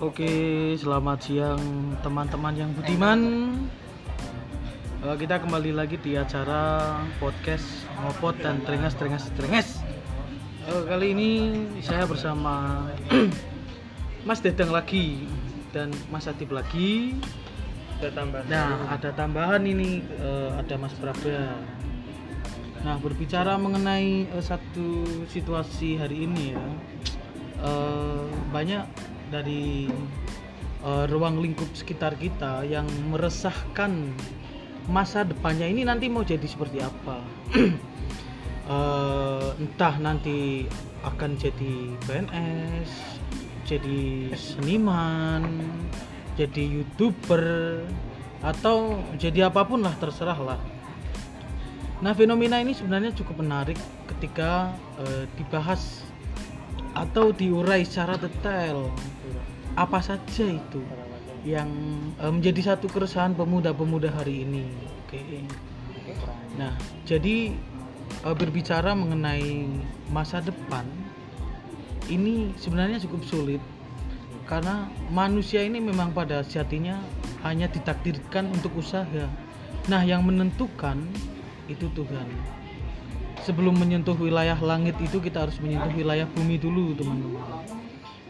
Oke, selamat siang teman-teman yang budiman. Eh, kita kembali lagi di acara podcast ngopot dan trengas trengas trengas. Eh, kali ini saya bersama Mas Dedang lagi dan Mas Adib lagi. Ada tambahan. Nah, ada tambahan ini eh, ada Mas Prabda. Nah, berbicara mengenai eh, satu situasi hari ini ya, eh, banyak dari eh, ruang lingkup sekitar kita yang meresahkan masa depannya ini nanti mau jadi seperti apa. Eh, entah nanti akan jadi PNS, jadi seniman, jadi youtuber atau jadi apa pun lah terserah lah. Nah fenomena ini sebenarnya cukup menarik ketika eh, dibahas atau diurai secara detail apa saja itu yang eh, menjadi satu keresahan pemuda-pemuda hari ini. Oke. Nah jadi eh, berbicara mengenai masa depan ini sebenarnya cukup sulit karena manusia ini memang pada sejatinya hanya ditakdirkan untuk usaha. Nah, yang menentukan itu Tuhan. Sebelum menyentuh wilayah langit itu kita harus menyentuh wilayah bumi dulu, teman-teman.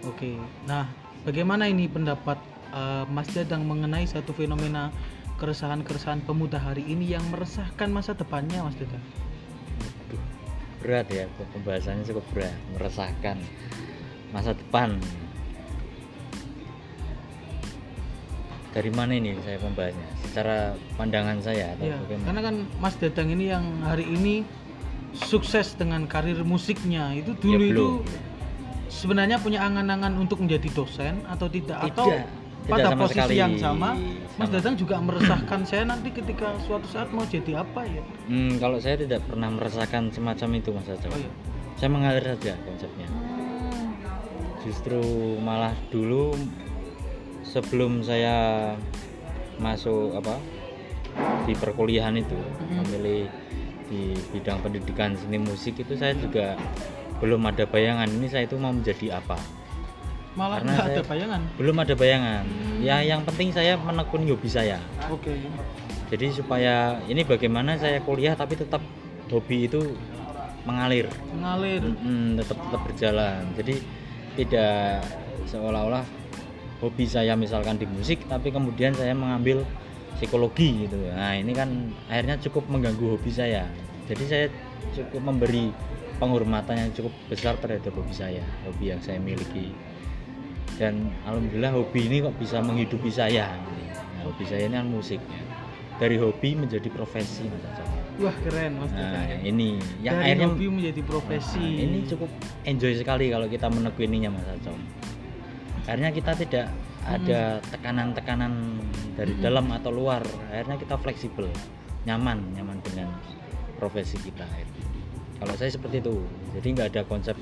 Oke. Nah, bagaimana ini pendapat eh, Mas Dadang mengenai satu fenomena keresahan-keresahan pemuda hari ini yang meresahkan masa depannya, Mas Dadang? Berat ya pembahasannya cukup berat. Meresahkan masa depan. Dari mana ini saya membahasnya? Secara pandangan saya atau Iya, bagaimana? karena kan Mas Dadang ini yang hari ini sukses dengan karir musiknya. Itu dulu Ya, itu. Sebenarnya punya angan-angan untuk menjadi dosen atau tidak, atau Tidak, tidak pada sama posisi sekali. yang sama Mas Sama. Dadang juga meresahkan saya nanti ketika suatu saat mau jadi apa ya? Hmm, kalau saya tidak pernah merasakan semacam itu mas Acau oh iya. Saya mengalir saja konsepnya. Justru malah dulu sebelum saya masuk apa di perkuliahan itu Mhm. memilih di bidang pendidikan seni musik itu saya juga belum ada bayangan ini saya itu mau menjadi apa? Malah Karena saya- ada bayangan? Belum ada bayangan. Hmm. ya yang penting saya menekuni hobi saya. Oke. Jadi supaya ini bagaimana saya kuliah tapi tetap hobi itu mengalir. Mengalir. Mm, tetap tetap berjalan. Jadi tidak seolah-olah hobi saya misalkan di musik tapi kemudian saya mengambil psikologi gitu. Nah ini kan akhirnya cukup mengganggu hobi saya. Jadi saya cukup memberi penghormatan yang cukup besar terhadap hobi saya hobi yang saya miliki dan alhamdulillah hobi ini kok bisa menghidupi saya nah, hobi saya ini kan musik dari hobi menjadi profesi Mas wah keren Mas nah yang ini yang dari akhirnya hobi menjadi profesi Nah, ini cukup enjoy sekali kalau kita menekuninya Mas Acong. Akhirnya kita tidak ada tekanan-tekanan dari Hmm. dalam atau luar. Akhirnya kita fleksibel, nyaman, nyaman dengan profesi kita. Kalau saya seperti itu, jadi nggak ada konsep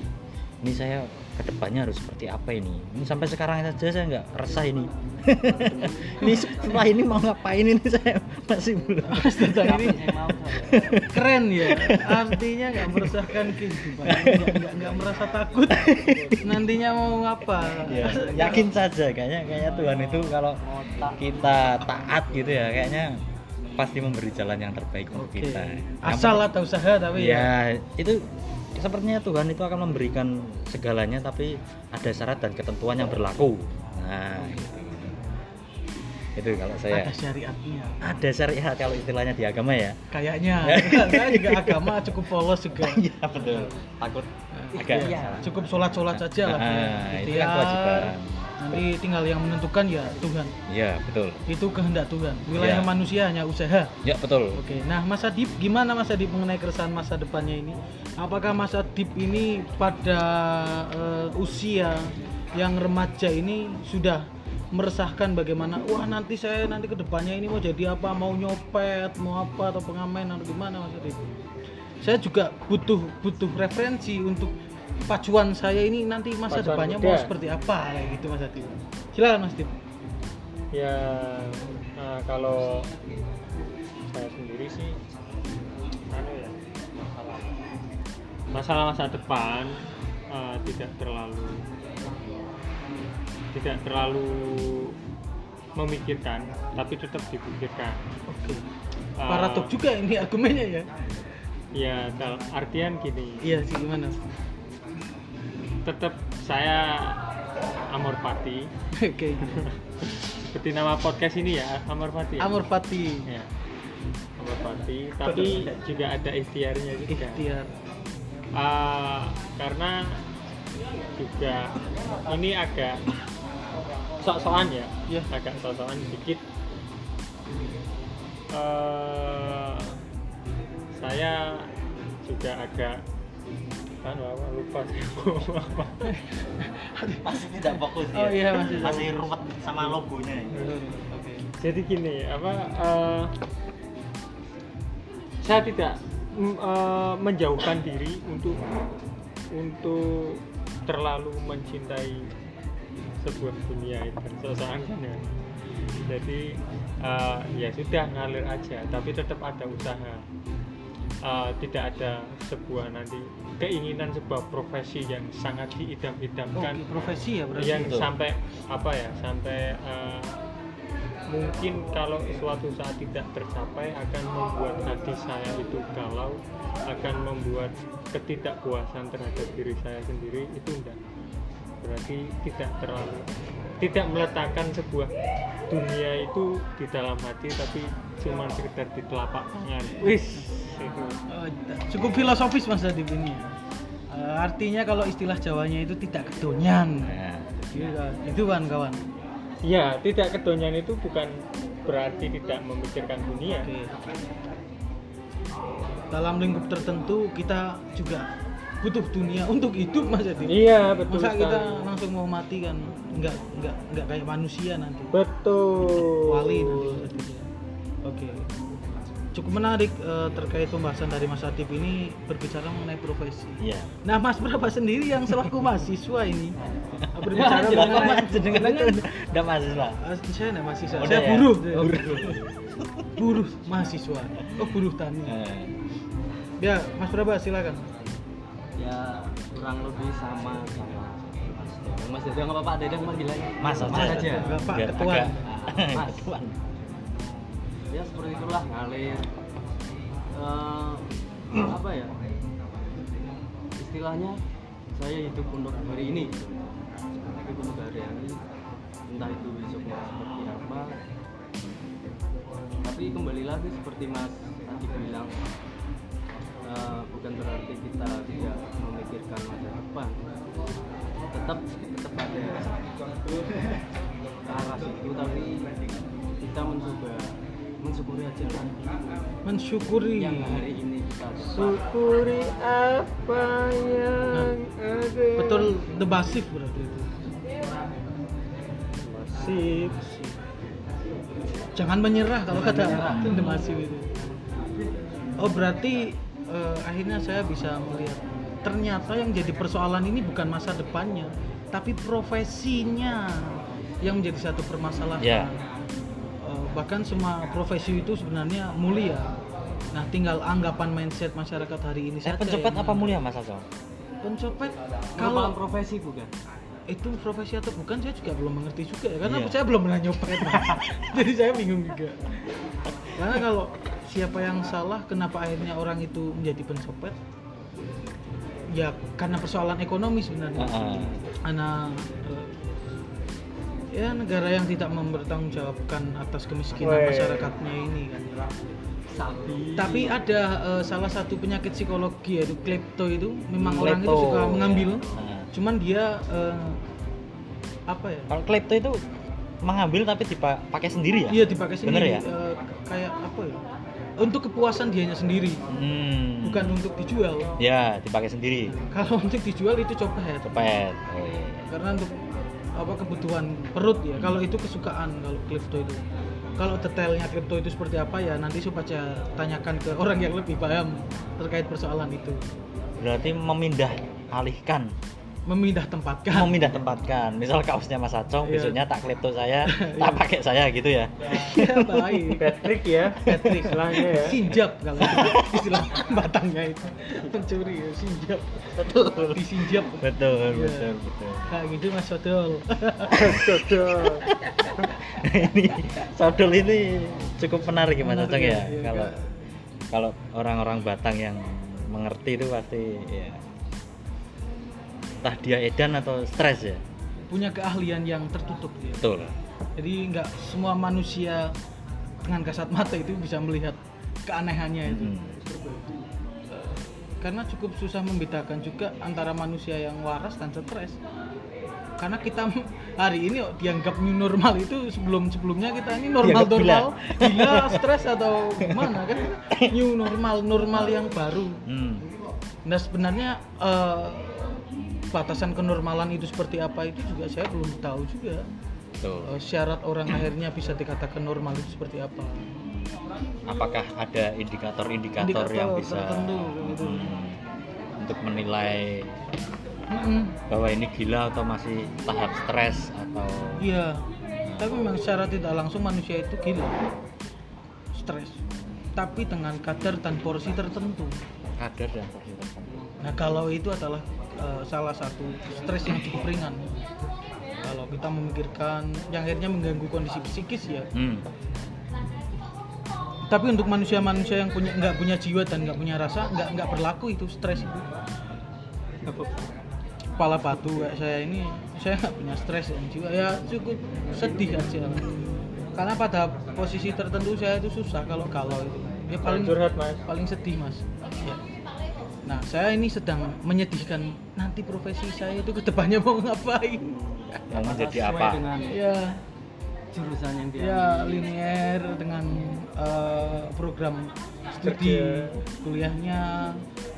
ini saya ke depannya harus seperti apa ini. Ini sampai sekarang saja saya nggak resah ini. ini setelah ini mau ngapain ini saya? Masih belum. Ini keren ya. Artinya nggak meresahkan kehidupan nggak merasa takut. Nantinya mau apa ya, yakin saja. Kayaknya kayaknya Tuhan itu kalau kita taat gitu ya kayaknya pasti memberi jalan yang terbaik untuk Oke. kita. Asal ada usaha tapi ya, ya. itu sepertinya Tuhan itu akan memberikan segalanya tapi ada syarat dan ketentuan yang berlaku. Nah itu itu kalau saya. Ada syariatnya. Ada syariat kalau istilahnya di agama ya. Kayaknya. Saya juga agama cukup polos juga. Iya betul. Takut. Agak Ya, cukup sholat sholat saja lah. Ah, ya. itu kan kewajiban nanti tinggal yang menentukan ya Tuhan iya betul itu kehendak Tuhan wilayah Ya. manusia hanya usaha ya betul Oke, nah Mas Adib, gimana Mas Adib mengenai keresahan masa depannya ini? Apakah Mas Adib ini pada eh, usia yang remaja ini sudah meresahkan bagaimana? Wah nanti saya nanti ke depannya ini mau jadi apa? Mau nyopet, mau apa atau pengamen atau gimana Mas Adib? Saya juga butuh butuh referensi untuk pacuan saya ini nanti masa Pacuan depannya muda. mau seperti apa kayak gitu Mas Adib. Silakan Mas Adib. ya nah, kalau saya sendiri sih anu ya masalah masalah masa depan eh, tidak terlalu tidak terlalu memikirkan tapi tetap dipikirkan Oke. Eh, Paradoks juga ini argumennya ya. ya artian gini Iya sih gimana? Tetap saya Amor Pati Oke. seperti nama podcast ini ya Amor Pati ya? Amor Fati. ya Amor Pati tapi juga ada ikhtiarnya juga Ikhtiar. Ah, karena juga ini agak sok-sokan ya Iya. agak sok-sokan dikit Eh, saya juga agak kan apa lupa sih apa. Masih tidak fokus Oh iya, masih Masih ruwet sama logonya. Oke. jadi gini apa eh, saya tidak eh, menjauhkan diri untuk untuk terlalu mencintai sebuah dunia itu kan ya. jadi eh, ya sudah ngalir aja tapi tetap ada usaha Eh, tidak ada sebuah nanti keinginan sebuah profesi yang sangat diidam-idamkan Oke, profesi ya berarti. yang Betul. sampai apa ya sampai eh, mungkin kalau suatu saat tidak tercapai akan membuat hati saya itu galau akan membuat ketidakpuasan terhadap diri saya sendiri itu enggak berarti tidak terlalu tidak meletakkan sebuah dunia itu di dalam hati tapi cuma sekedar di telapak tangan wis itu Oh, cukup filosofis Mas Adib ini. ya. Eh, artinya kalau istilah Jawanya itu tidak kedonyan. Nah. Itu kan kawan. ya tidak kedonyan itu bukan berarti tidak memikirkan dunia Oke. Dalam lingkup tertentu kita juga butuh dunia untuk hidup Mas Adib. iya betul Masa kita langsung mau mati kan nggak nggak nggak kayak manusia nanti. betul Wali nanti. Oke. Cukup menarik eh, terkait pembahasan dari Mas Adib ini berbicara mengenai profesi. Iya. Nah, Mas Berapa sendiri yang selaku mahasiswa ini berbicara mengenai jenengan udah mahasiswa. Ah, saya enggak mahasiswa, Oh, saya udah ya? buruh. Oh, buruh mahasiswa. Oh, buruh tani. Eh, Ya, Mas Berapa silakan. ya kurang lebih sama sama Mas Dedang. Mas Dedang apa Pak Dedang panggilannya? Mas aja. Mas aja. Bapak ketua. Mas. Ya seperti itulah ngalir. Eh, apa ya? Istilahnya saya hidup untuk hari ini. Hidup untuk hari ini. Entah itu besoknya seperti apa. Tapi kembali lagi seperti Mas tadi bilang eh, bukan berarti kita tidak memikirkan masa depan tetap tetap ada ke arah situ tapi kita mencoba mensyukuri aja lah Mensyukuri. yang hari ini kita syukuri apa yang ada Betul the basif berarti itu. sip Jangan menyerah kalau kata the basif itu. Oh, berarti eh, akhirnya saya bisa melihat ternyata yang jadi persoalan ini bukan masa depannya, tapi profesinya yang menjadi satu permasalahan. Ya. Bahkan semua profesi itu sebenarnya mulia. Nah, tinggal anggapan mindset masyarakat hari ini Eh, saja. pencopet apa mulia Mas Aso? Pencopet kalau profesi bukan itu profesi atau bukan saya juga belum mengerti juga ya karena Iya. saya belum pernah nyopet Mas. jadi saya bingung juga karena kalau siapa yang salah kenapa akhirnya orang itu menjadi pencopet ya karena persoalan ekonomi sebenarnya Heeh. karena eh, ya negara yang tidak mempertanggungjawabkan atas kemiskinan Weh. masyarakatnya ini kan sapi tapi ada eh, salah satu penyakit psikologi yaitu klepto itu memang orang itu Klepto. suka mengambil Heeh. cuman dia eh, apa ya Kalau klepto itu mengambil tapi dipakai sendiri ya? iya dipakai Bener sendiri ya? eh, kayak apa ya untuk kepuasan dianya sendiri Hmm. bukan untuk dijual Ya, dipakai sendiri. kalau untuk dijual itu copet Cepet. Oh, iya. karena untuk apa kebutuhan perut ya. Kalau itu kesukaan kalau klepto itu. Kalau detailnya klepto itu seperti apa ya nanti supaya tanyakan ke orang yang lebih paham terkait persoalan itu. Berarti memindah alihkan memindah tempatkan memindah tempatkan misal kaosnya Mas Acong Iya. besoknya tak klepto saya tak pakai saya gitu ya. Iya baik Patrick ya. Patrick istilahnya ya sinjap kalau itu istilah batangnya itu. Mencuri ya sinjap. Betul. Disinjap. Betul Iya. betul betul. Kayak gitu mas Sodol. Dodol. ini sodol ini cukup menarik ya Mas Acong ya. iya, kalau kalau orang-orang Batang yang mengerti itu pasti ya entah dia edan atau stres ya. Punya keahlian yang tertutup dia. betul. Jadi nggak semua manusia dengan kasat mata itu bisa melihat keanehannya itu. Hmm. Karena cukup susah membedakan juga antara manusia yang waras dan stres. Karena kita hari ini dianggap new normal itu sebelum sebelumnya kita ini normal Dianggap normal. Gila stres atau gimana kan? New normal normal yang baru. Hmm. nah sebenarnya eh, batasan kenormalan itu seperti apa itu juga saya belum tahu juga. Betul. Eh, syarat orang akhirnya bisa dikatakan normal itu seperti apa. Apakah ada indikator-indikator Indikator yang bisa tertentu, gitu. hmm, untuk menilai Mm-mm. bahwa ini gila atau masih tahap stres atau iya. Tapi memang secara tidak langsung manusia itu gila. Stres. Tapi dengan kadar dan porsi tertentu. Kadar dan porsi tertentu. nah kalau itu adalah eh, salah satu stres yang cukup ringan. Kalau kita memikirkan yang akhirnya mengganggu kondisi psikis ya. Hmm. tapi untuk manusia-manusia yang punya nggak punya jiwa dan nggak punya rasa nggak nggak berlaku itu stres itu. Kepala batu kayak saya ini saya nggak punya stres dan jiwa. Ya cukup sedih aja. Karena pada posisi tertentu saya itu susah kalau galau itu. Ya paling curhat mas. paling sedih mas. Ya. Nah saya ini sedang menyedihkan nanti profesi saya itu ke depannya mau ngapain Mau menjadi Sesuai apa? dengan ya jurusan yang dia ya linear dengan eh, program studi Kerja. kuliahnya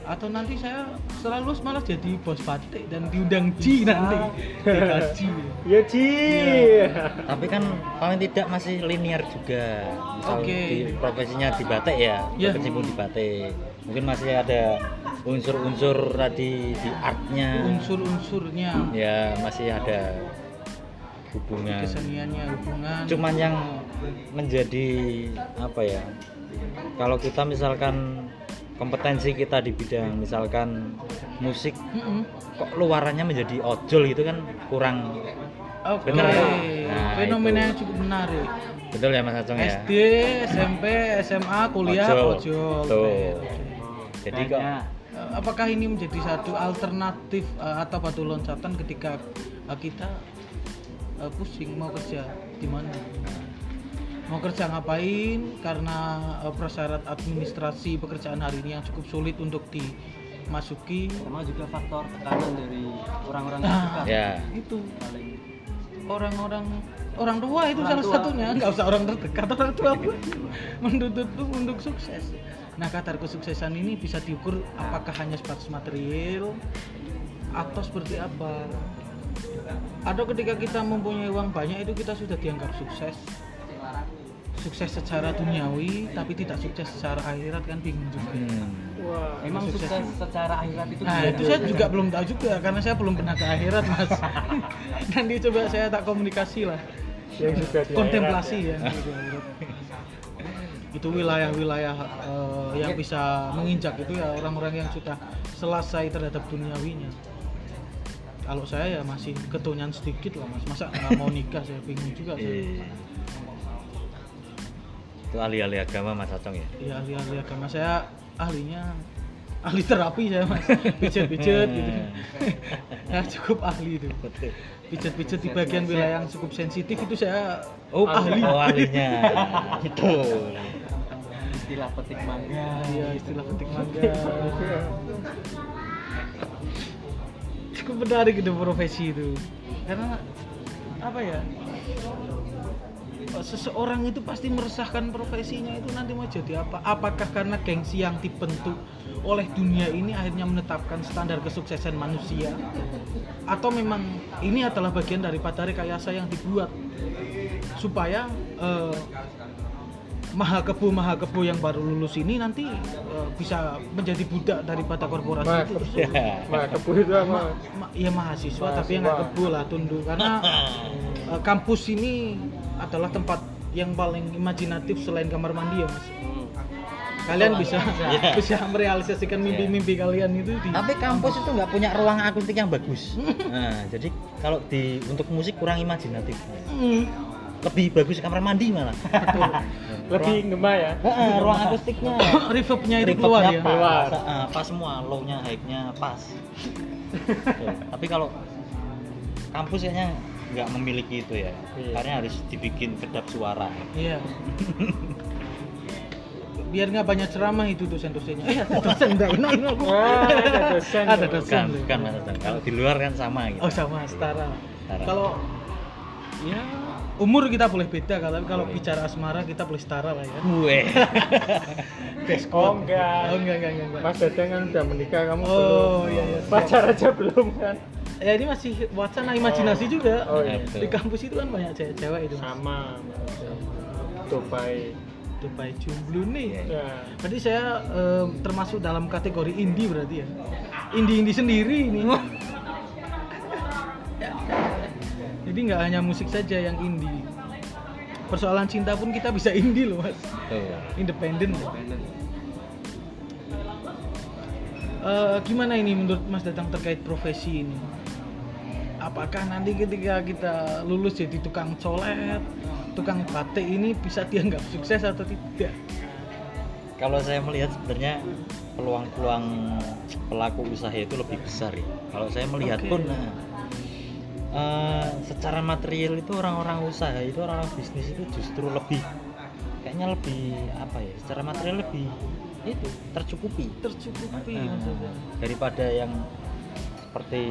atau nanti saya setelah lulus malah jadi bos batik dan diundang Ji nanti digaji ya Ci Iya. Tapi kan paling tidak masih linear juga. Misal Oke. di profesinya di batik ya, Iya. berkecimpung di batik. Mungkin masih ada unsur-unsur tadi di artnya. unsur-unsurnya Ya masih ada hubungan. keseniannya hubungan Cuman yang menjadi apa ya? Kalau kita misalkan kompetensi kita di bidang misalkan musik Mm-mm. kok luarannya menjadi ojol gitu kan kurang Oke, Bener ya? Nah, fenomena itu. yang cukup menarik. betul ya Mas Acong ya SD, SMP, SMA, kuliah, Ojol. ojol. Tuh. Jadi kok Apakah ini menjadi satu alternatif eh, atau batu loncatan ketika eh, kita eh, pusing mau kerja di mana? Mau kerja ngapain? Karena eh, prasyarat administrasi pekerjaan hari ini yang cukup sulit untuk dimasuki. sama juga faktor tekanan dari orang-orang Nah. ya Itu paling orang-orang orang tua itu Orang salah tua. satunya nggak usah orang terdekat orang tua pun menuntut tuh untuk sukses nah kadar kesuksesan ini bisa diukur apakah hanya sebatas material atau seperti apa atau ketika kita mempunyai uang banyak itu kita sudah dianggap sukses sukses secara duniawi tapi tidak sukses secara akhirat kan bingung juga hmm. wah emang Sukses. sukses secara akhirat itu Nah itu saya juga belum tahu juga karena saya belum pernah ke akhirat mas. Nanti coba saya tak komunikasi lah, yang juga di kontemplasi akhirat ya. Itu wilayah-wilayah eh, yang bisa menginjak itu ya orang-orang yang sudah selesai terhadap duniawinya. Kalau saya ya masih ketunyan sedikit lah mas. Masa nggak mau nikah saya bingung juga. Saya. Iya. itu ahli-ahli agama Mas Acong ya Ya ahli-ahli agama saya ahlinya ahli terapi saya mas pijet-pijet gitu ya cukup ahli itu betul pijet-pijet di bagian wilayah yang cukup sensitif itu saya oh ahli oh ahlinya betul istilah petik mangga. Iya istilah petik mangga. Cukup menarik itu profesi itu. Karena apa ya? Seseorang itu pasti meresahkan profesinya itu nanti mau jadi apa? Apakah karena gengsi yang dibentuk oleh dunia ini akhirnya menetapkan standar kesuksesan manusia? Atau memang ini adalah bagian daripada rekayasa yang dibuat supaya eh, maha kebu maha kebu yang baru lulus ini nanti eh, bisa menjadi budak daripada korporasi Mah, itu kebu. Mah, kebu itu apa? Ma- ma- iya mahasiswa tapi yang nggak Mahasiswa. kebu lah tunduk karena eh, kampus ini adalah tempat yang paling imajinatif selain kamar mandi ya mas Hmm. kalian bisa Iya. bisa merealisasikan mimpi-mimpi kalian itu di tapi kampus itu nggak punya ruang akustik yang bagus nah jadi kalau di untuk musik kurang imajinatif Hmm, lebih bagus kamar mandi malah Lebih ngema ya. Heeh, ruang akustiknya. Reverbnya itu keluar ya? pas, Keluar. Heeh, pas semua low-nya high-nya pas. Tapi kalau kampus kayaknya nggak memiliki itu ya. Iya. karena harus dibikin kedap suara. Iya. Biar nggak banyak ceramah itu dosen-dosennya. Eh ada dosen enggak enak ini aku Ah, ada dosen. ada dosen bukan kalau di luar kan sama gitu. Oh sama setara. Setara. kalau ya umur kita boleh beda kalau kalau bicara asmara kita boleh setara lah ya gue Oh, quote. enggak. oh enggak enggak enggak, enggak. Mas Dadang kan udah menikah, kamu Oh, belum. iya, iya. Pacar aja belum kan? ya ini masih wacana imajinasi juga Oh, iya. di kampus itu kan banyak cewek-cewek itu Mas. Sama. Dubai. Dubai jomblo nih. Ya. Berarti saya em, termasuk dalam kategori indie berarti ya. Indie-indie sendiri ini. Jadi nggak hanya musik saja yang indie. Persoalan cinta pun kita bisa indie loh mas. Independen. Independen. Eh, gimana ini menurut Mas Datang terkait profesi ini? Apakah nanti ketika kita lulus jadi tukang colet, tukang batik ini bisa dianggap sukses atau tidak? kalau saya melihat sebenarnya peluang-peluang pelaku usaha itu lebih besar ya kalau saya melihat Oke. pun nah, eh, secara material itu orang-orang usaha itu orang-orang bisnis itu justru lebih kayaknya lebih apa ya secara material lebih itu tercukupi Tercukupi maksudnya. daripada yang seperti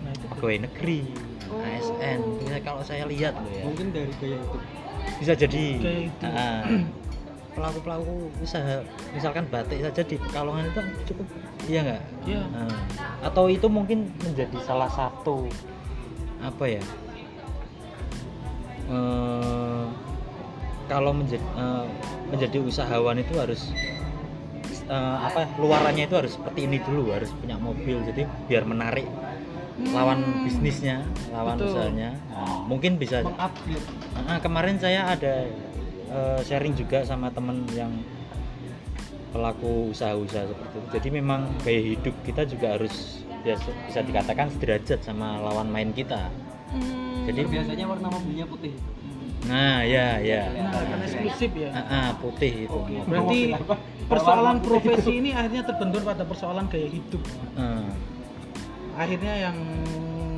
Nah, itu pegawai negeri Oh. ASN ya, kalau saya lihat loh ya Mungkin dari gaya hidup. bisa jadi itu. ah, pelaku-pelaku usaha misalkan batik saja di Pekalongan itu cukup iya nggak Iya. Ah, atau itu mungkin menjadi salah satu apa ya eh, kalau menjadi menjadi usahawan itu harus eh, apa luarannya itu harus seperti ini dulu harus punya mobil jadi biar menarik lawan Hmm. bisnisnya lawan Betul. usahanya Nah, mungkin bisa Mengupgrade. Ah, kemarin saya ada eh, sharing juga sama temen yang pelaku usaha-usaha seperti itu. Jadi memang gaya hidup kita juga harus biasa bisa dikatakan sederajat sama lawan main kita. Hmm. Jadi biasanya warna mobilnya putih. nah ya ya. Nah, eksklusif ya. Ah, ah, putih itu. Oke. Berarti persoalan profesi ini akhirnya terbentur pada persoalan gaya hidup. Ah, Akhirnya yang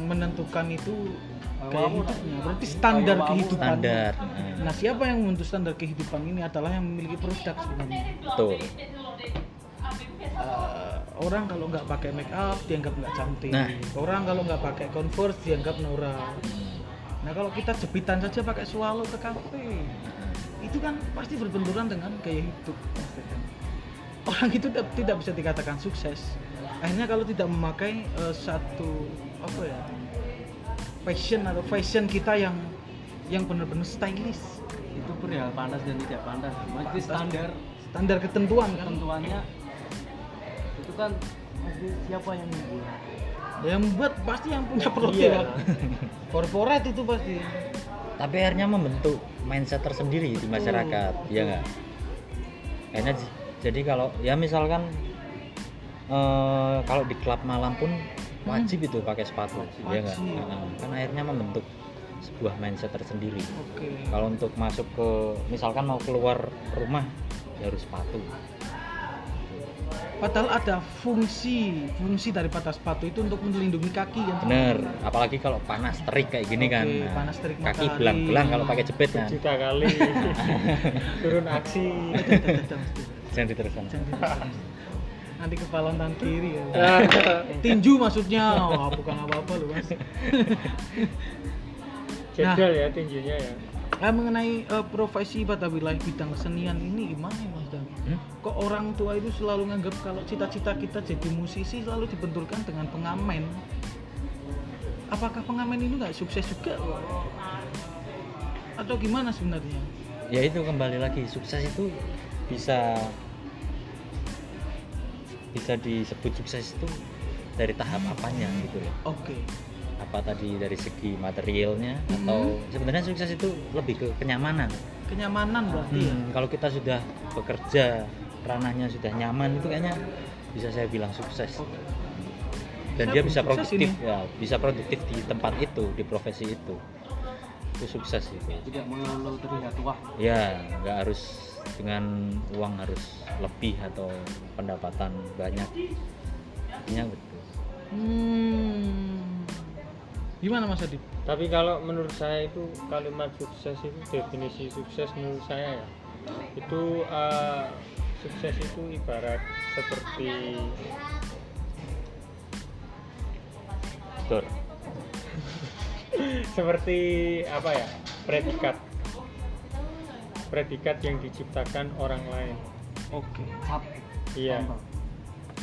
menentukan itu gaya hidupnya. Berarti standar kehidupan. standar. Ah, Nah, siapa yang membentuk standar kehidupan ini adalah yang memiliki produk sebenarnya. betul. Eh, orang kalau nggak pakai make up dianggap nggak cantik. Nah. Orang kalau nggak pakai Converse dianggap norak. Nah, kalau kita jepitan saja pakai swallow ke kafe, itu kan pasti berbenturan dengan gaya hidup. Orang itu tidak, bisa dikatakan sukses. Akhirnya kalau tidak memakai eh, satu apa ya fashion atau fashion kita yang yang benar-benar stylish, Itu perihal panas dan tidak panas. Masih standar standar ketentuan kan. ketentuannya itu kan siapa yang membuat? Yang membuat pasti yang punya produk. Iya. Corporate itu pasti. Tapi akhirnya membentuk mindset tersendiri di masyarakat, ya nggak? Akhirnya jadi kalau ya misalkan eh, kalau di klub malam pun wajib itu pakai sepatu, ya nggak? Wajib. Heeh. Kan akhirnya membentuk sebuah mindset tersendiri. Oke. Kalau untuk masuk ke misalkan mau keluar rumah ya harus sepatu. Padahal ada fungsi fungsi daripada sepatu itu untuk melindungi kaki kan. Bener, apalagi kalau panas terik kayak gini kan. Oke, Nah, panas terik kaki belang-belang kalau pakai jepit kan. Juta kali turun aksi. Jangan diteruskan. Jangan diteruskan. Nanti kepala tangan kiri ya. Ah, Tinju maksudnya. Oh, bukan apa-apa loh, Mas. Jedal ya tinjunya ya. Nah, mengenai eh, profesi pada wilayah bidang kesenian ini gimana ya, Mas? Hmm? Kok orang tua itu selalu nganggap kalau cita-cita kita jadi musisi selalu dibenturkan dengan pengamen? Apakah pengamen itu nggak sukses juga? Atau gimana sebenarnya? ya itu kembali lagi sukses itu bisa bisa disebut sukses itu dari tahap apanya gitu loh oke apa tadi dari segi materialnya atau sebenarnya sukses itu lebih ke kenyamanan kenyamanan berarti ya? Hmm, kalau kita sudah bekerja ranahnya sudah nyaman itu kayaknya bisa saya bilang sukses. Dan Saya dia bisa produktif ini. ya bisa produktif di tempat itu di profesi itu. Itu sukses sih kayaknya. tidak melulu terlihat wah. Ya nggak harus dengan uang harus lebih atau pendapatan banyak. Intinya betul. Hmm. Gimana mas Adib Tapi kalau menurut saya itu kalimat sukses itu definisi sukses menurut saya ya itu eh, sukses itu ibarat seperti betul seperti apa ya? Predikat. Predikat yang diciptakan orang lain. Oke iya.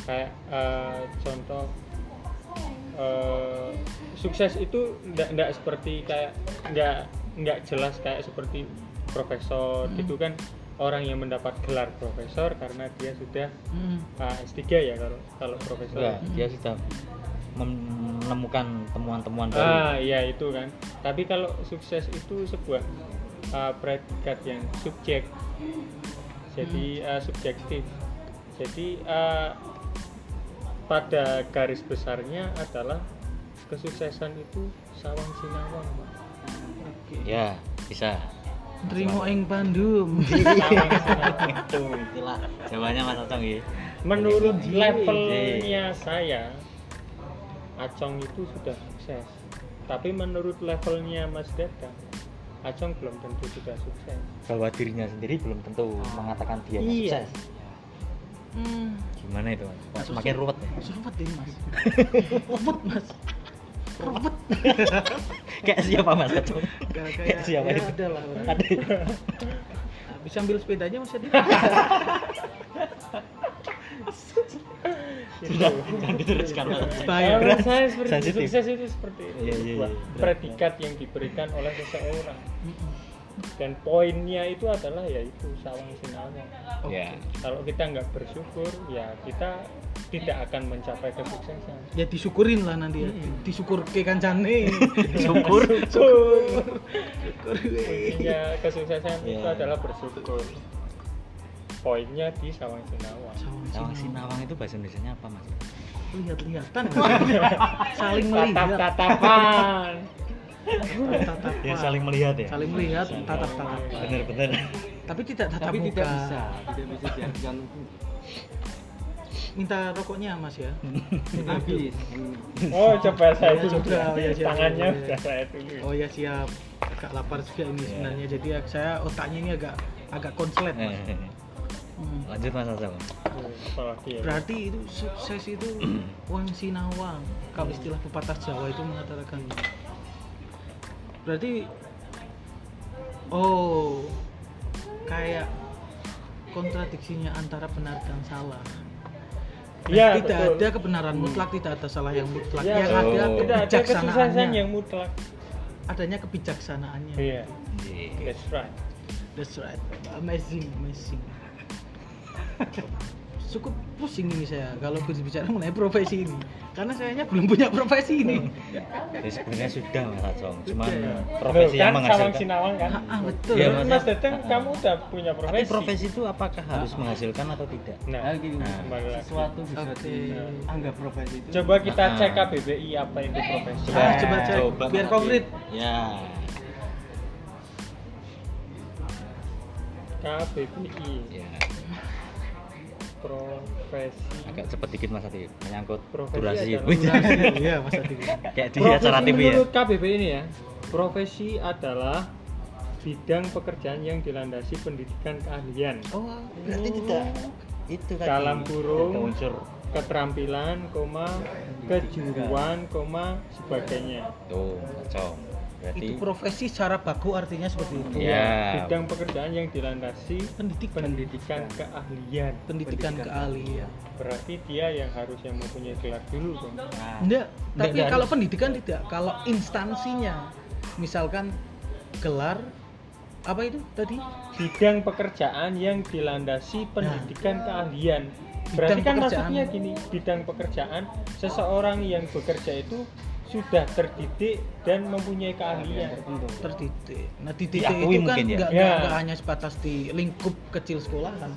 Kayak eh, contoh eh, sukses itu ndak seperti kayak nggak nggak jelas kayak seperti profesor Hmm. gitu kan. Orang yang mendapat gelar profesor karena dia sudah Hmm. ah, S3 ya kalau kalau profesor. Enggak, dia sudah menemukan temuan-temuan baru. Ah iya itu kan. Tapi kalau sukses itu sebuah ah, predikat yang subjek. Jadi ah, subjektif. Jadi ah, pada garis besarnya adalah kesuksesan itu sawang sinawang Pak. oke. Ya bisa. Terima ing sinawang. itu itulah jawabannya mas Acong ya. Menurut Iya. levelnya saya Acong itu sudah sukses. Tapi menurut levelnya Mas Dadang Acong belum tentu sudah sukses. Bahwa dirinya sendiri belum tentu mengatakan dia Iya. sukses hmm. gimana itu mas? Kok Mas, semakin ruwet ya? Ruwet ini mas. Ruwet mas. Ruwet. Kayak siapa mas? Kayak, kayak siapa ya itu? ada lah ada Bisa ambil sepedanya mas Adib sudah jangan diteruskan. Bahaya. Saya seperti Sensitif. sukses itu seperti itu. Iya, iya, iya. predikat yang diberikan oleh seseorang dan poinnya itu adalah yaitu sawang sinawang ya kalau kita nggak bersyukur ya kita tidak akan mencapai kesuksesan Ya disyukurin lah nanti ya Mm-mm. Disyukur ke kancane syukur Syukur Syukur Intinya kesuksesan itu Iya. adalah bersyukur. Poinnya di sawang sinawang. Sawang Sinawang itu bahasa Indonesia apa mas? Lihat-lihatan Saling melihat Tatap-tatapan. Tatap-tatapan. Ya saling melihat ya. Saling melihat tatap-tatapan Bener-bener. Tapi tidak tatap tapi muka tidak bisa tidak bisa diartikan Minta rokoknya mas ya habis Oh, coba saya Oh, dulu. coba. Oh, ya, siap, Tangannya sudah siap. saya dulu. Oh ya siap Agak lapar juga ini Iya. sebenarnya Jadi ya, saya otaknya ini agak agak konslet mas Eh, Hmm. Lanjut mas Apalagi ya. Berarti itu sukses itu wang sinawang. Kalau istilah pepatah Jawa itu mengatakan. Berarti oh kayak kontradiksinya antara benar dan salah. Iya, tidak betul. ada kebenaran mutlak, tidak ada salah yang mutlak. Ya, yang ada kebijaksanaannya. yang mutlak. Adanya kebijaksanaannya. Iya, Iya. that's right. That's right. Amazing, amazing. Cukup pusing ini saya kalau berbicara mengenai profesi ini. Karena sayanya belum punya profesi ini. Jadi sebenarnya sudah mas Acong. Cuman Sudah. profesi Loh, yang kan sawang menghasilkan. sinawang kan. Ah, ah, betul. Iya, Mas, Mas. Datang, kamu udah punya Tapi profesi. profesi itu apakah harus menghasilkan atau tidak? Nah, nah, gini, Nah, sesuatu bisa Oke. dianggap profesi itu Coba kita Ah. cek KBBI apa itu profesi. Ah, coba cek, biar Mas konkret. Ya. KBBI Ya. Profesi Agak cepat dikit mas Ati menyangkut Profesi durasi. Iya, Mas Adi. Kayak di Profesi acara TV ya. KBBI ini ya profesi adalah bidang pekerjaan yang dilandasi pendidikan keahlian Oh, Berarti tidak itu tadi. Dalam kurung. Unsur keterampilan koma kejuruan koma sebagainya tuh Acong. Berarti itu profesi secara baku artinya seperti itu. Ya. bidang pekerjaan yang dilandasi Pendidikan. pendidikan keahlian Pendidikan keahlian. berarti dia yang harus yang mempunyai gelar dulu dong Nah, Enggak, tapi kalau harus. pendidikan tidak. Kalau instansinya, misalkan gelar apa itu tadi bidang pekerjaan yang dilandasi pendidikan keahlian. Berarti Bidang kan pekerjaan. maksudnya gini, bidang pekerjaan seseorang yang bekerja itu sudah terdidik dan mempunyai keahlian. terdidik nah dididik Diakui itu kan mungkin ya? nggak Ya. nggak hanya sebatas di lingkup kecil sekolahan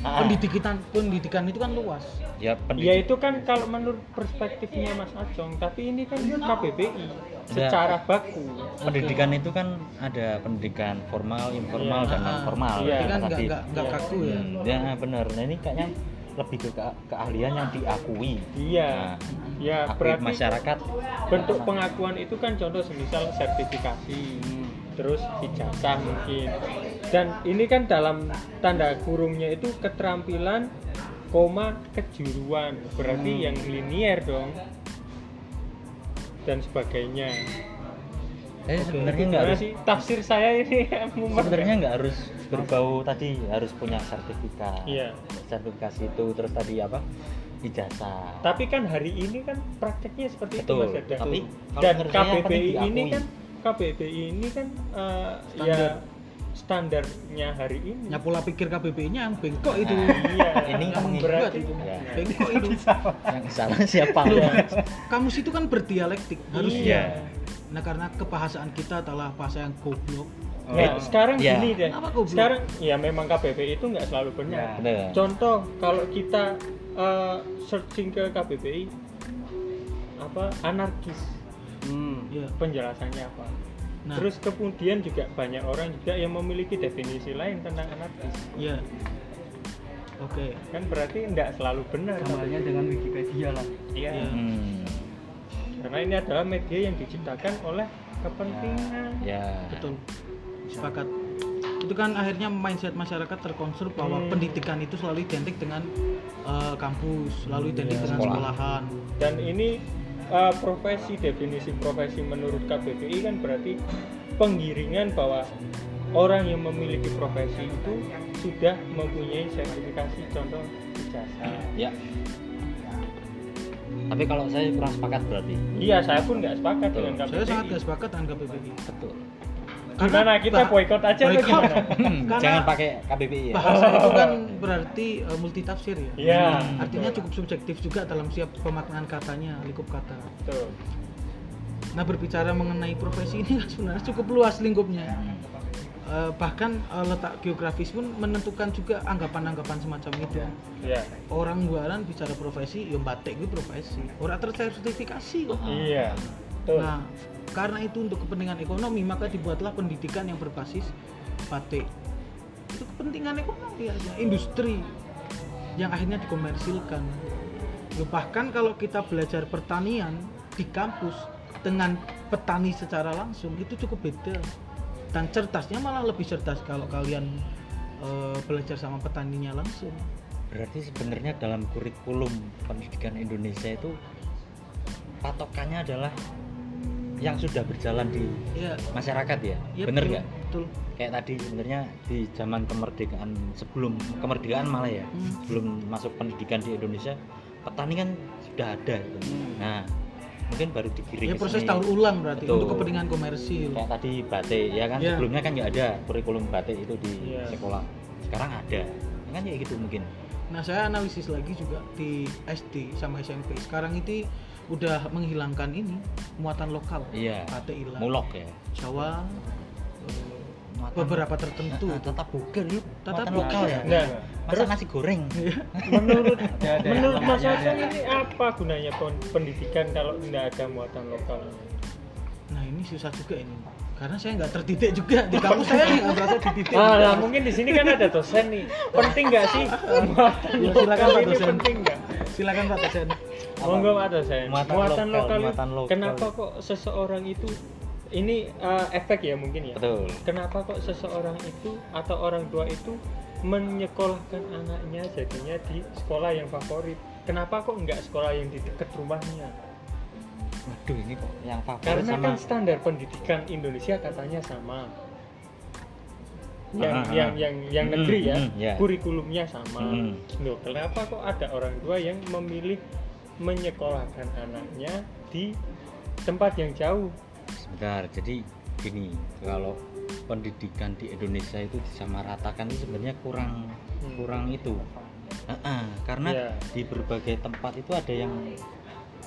Ah. pendidikan pendidikan itu kan luas ya Ya pendidik itu kan kalau menurut perspektifnya Mas Acong, tapi ini kan KBBI Ya. secara baku. pendidikan itu kan ada pendidikan formal, informal, Iya. dan non formal. Iya. Kan nggak nggak kaku ya Hmm, ya benar. Nah ini kayaknya lebih ke ke- keahlian yang diakui. Iya. Nah, Ya berarti masyarakat. bentuk pengakuan itu kan contoh semisal sertifikasi, Hmm. terus ijazah mungkin. Dan ini kan dalam tanda kurungnya itu keterampilan, koma kejuruan. Berarti Hmm. yang linier dong. Dan sebagainya. Eh Oke, sebenarnya Itu nggak harus. sih tafsir saya ini. Sebenarnya nggak harus berbau tadi harus punya sertifikat. Iya. Sertifikasi itu terus tadi apa? Ijazah. Tapi kan hari ini kan prakteknya seperti Betul. itu Mas Dadang. Tapi Dan KBBI ini diakui. kan KBBI ini kan eh, Standar. ya standarnya hari ini. ya pola pikir KBBI-nya yang bengkok itu Iya. Ini yang berarti itu Ya. bengkok itu Yang salah siapa? Iya. kamus itu kan berdialektik harus Iya. Nah karena kebahasaan kita adalah bahasa yang goblok Nah, sekarang Iya. gini deh. Kenapa goblok? Sekarang ya memang KBBI itu nggak selalu benar. Benar. Contoh kalau kita eh, searching ke KBBI apa anarkis Hmm. ya penjelasannya apa. Nah. Terus kemudian juga banyak orang juga yang memiliki definisi lain tentang anarkis. ya oke Kan berarti tidak selalu benar. Gambarnya dengan Wikipedia lah. Iya. Iya. Hmm. Karena ini adalah media yang diciptakan oleh kepentingan. Ya. betul sepakat itu kan akhirnya mindset masyarakat terkonstruk bahwa Hmm. pendidikan itu selalu identik dengan eh, kampus selalu identik Iya, dengan sekolah. sekolahan Dan ini uh, profesi definisi profesi menurut KBBI kan berarti penggiringan bahwa orang yang memiliki profesi itu sudah mempunyai sertifikasi contoh ijazah. Ya. Tapi kalau saya kurang sepakat berarti. Iya, saya pun nggak sepakat Betul. dengan KBBI. saya sangat gak sepakat dengan KBBI Betul. Gimana kita boykot aja atau boykot. gimana? Karena- Jangan pakai KBBI ya. bahasa itu kan berarti eh, multitafsir ya Iya. artinya betul. cukup subjektif juga dalam siap pemaknaan katanya lingkup kata Betul. nah berbicara mengenai profesi ini kan sebenarnya cukup luas lingkupnya Eh, bahkan eh, letak geografis pun menentukan juga anggapan-anggapan semacam itu Iya. orang luaran bicara profesi ya batik gue profesi orang tersertifikasi kok Iya. Betul. nah karena itu untuk kepentingan ekonomi maka dibuatlah pendidikan yang berbasis batik itu kepentingan ekonomi aja industri yang akhirnya dikomersilkan Loh, bahkan kalau kita belajar pertanian di kampus dengan petani secara langsung itu cukup beda dan certasnya malah lebih cerdas kalau kalian eh, belajar sama petaninya langsung Berarti sebenarnya dalam kurikulum pendidikan Indonesia itu patokannya adalah yang sudah berjalan di ya masyarakat ya. ya Bener nggak? betul Kayak tadi sebenarnya di zaman kemerdekaan sebelum kemerdekaan malah ya, Hmm. sebelum masuk pendidikan di Indonesia, petani kan sudah ada. gitu. Hmm. Nah, mungkin baru digiring ya proses tahun ulang berarti Betul. untuk kepentingan komersil kayak tadi batik ya kan Ya. sebelumnya kan nggak ada kurikulum batik itu di Iya. sekolah sekarang ada kan ya gitu mungkin Nah, saya analisis lagi juga di SD sama SMP. Sekarang itu udah menghilangkan ini muatan lokal. iya Batik hilang. mulok ya Jawa beberapa tertentu. Nah, tetap yuk Tetap lokal ya Nah, masa terus nasi goreng menurut Ada, ada. menurut Mas. Acong ini apa gunanya pen- pendidikan kalau tidak ada muatan lokal? Nah, ini susah juga ini. Karena saya nggak terdidik juga di kampus saya nggak merasa dididik. Ah, lah, mungkin di sini kan ada dosen nih. Penting nggak sih muatan Ya, silakan, Pak dosen. penting nggak? Silakan Pak dosen. Monggo Pak dosen. Muatan Muatan, lokal, lokal, muatan lokal. kenapa kok seseorang itu ini eh, efek ya mungkin ya? betul Kenapa kok seseorang itu atau orang tua itu menyekolahkan anaknya jadinya di sekolah yang favorit? Kenapa kok nggak sekolah yang di dekat rumahnya? waduh ini kok yang favorit Karena sama kan standar pendidikan Indonesia katanya sama. Yang Ah, ah, yang yang yang Mm, negeri ya, mm, ya. kurikulumnya sama. Mm. Loh, kenapa kok ada orang tua yang memilih menyekolahkan anaknya di tempat yang jauh? Sebentar jadi gini kalau pendidikan di Indonesia itu disamaratakan itu sebenarnya kurang Hmm. kurang itu Heeh, karena Iya. di berbagai tempat itu ada yang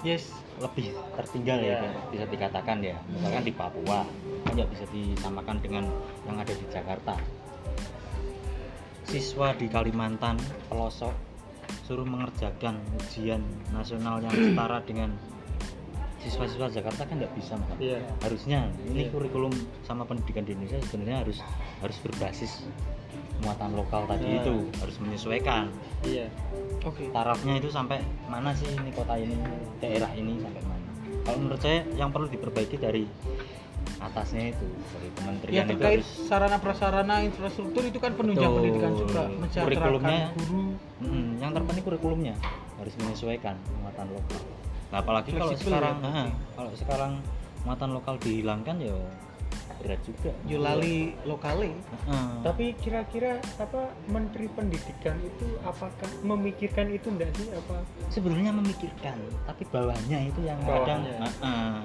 yes lebih tertinggal ya Iya. bisa dikatakan ya misalkan di Papua nggak bisa disamakan dengan yang ada di Jakarta siswa di Kalimantan pelosok suruh mengerjakan ujian nasional yang setara dengan siswa-siswa Jakarta kan nggak bisa. Iya. harusnya ini Iya. kurikulum sama pendidikan di Indonesia sebenarnya harus harus berbasis muatan lokal tadi Nah. itu harus menyesuaikan Iya. oke tarafnya itu sampai mana sih ini kota ini daerah ini sampai mana kalau menurut saya yang perlu diperbaiki dari atasnya itu dari ya kementerian itu terkait harus sarana prasarana infrastruktur itu kan penunjang Betul. pendidikan juga Kurikulumnya. guru Mm, yang terpenting kurikulumnya harus menyesuaikan muatan lokal nah apalagi kalau Fleksibel sekarang ya, kalau sekarang muatan lokal dihilangkan ya berat juga Yulali lokale Ah. Tapi kira-kira apa Menteri Pendidikan itu apakah memikirkan itu enggak sih apa? sebenarnya memikirkan tapi bawahnya itu yang kadang Bawahnya. ah, ah,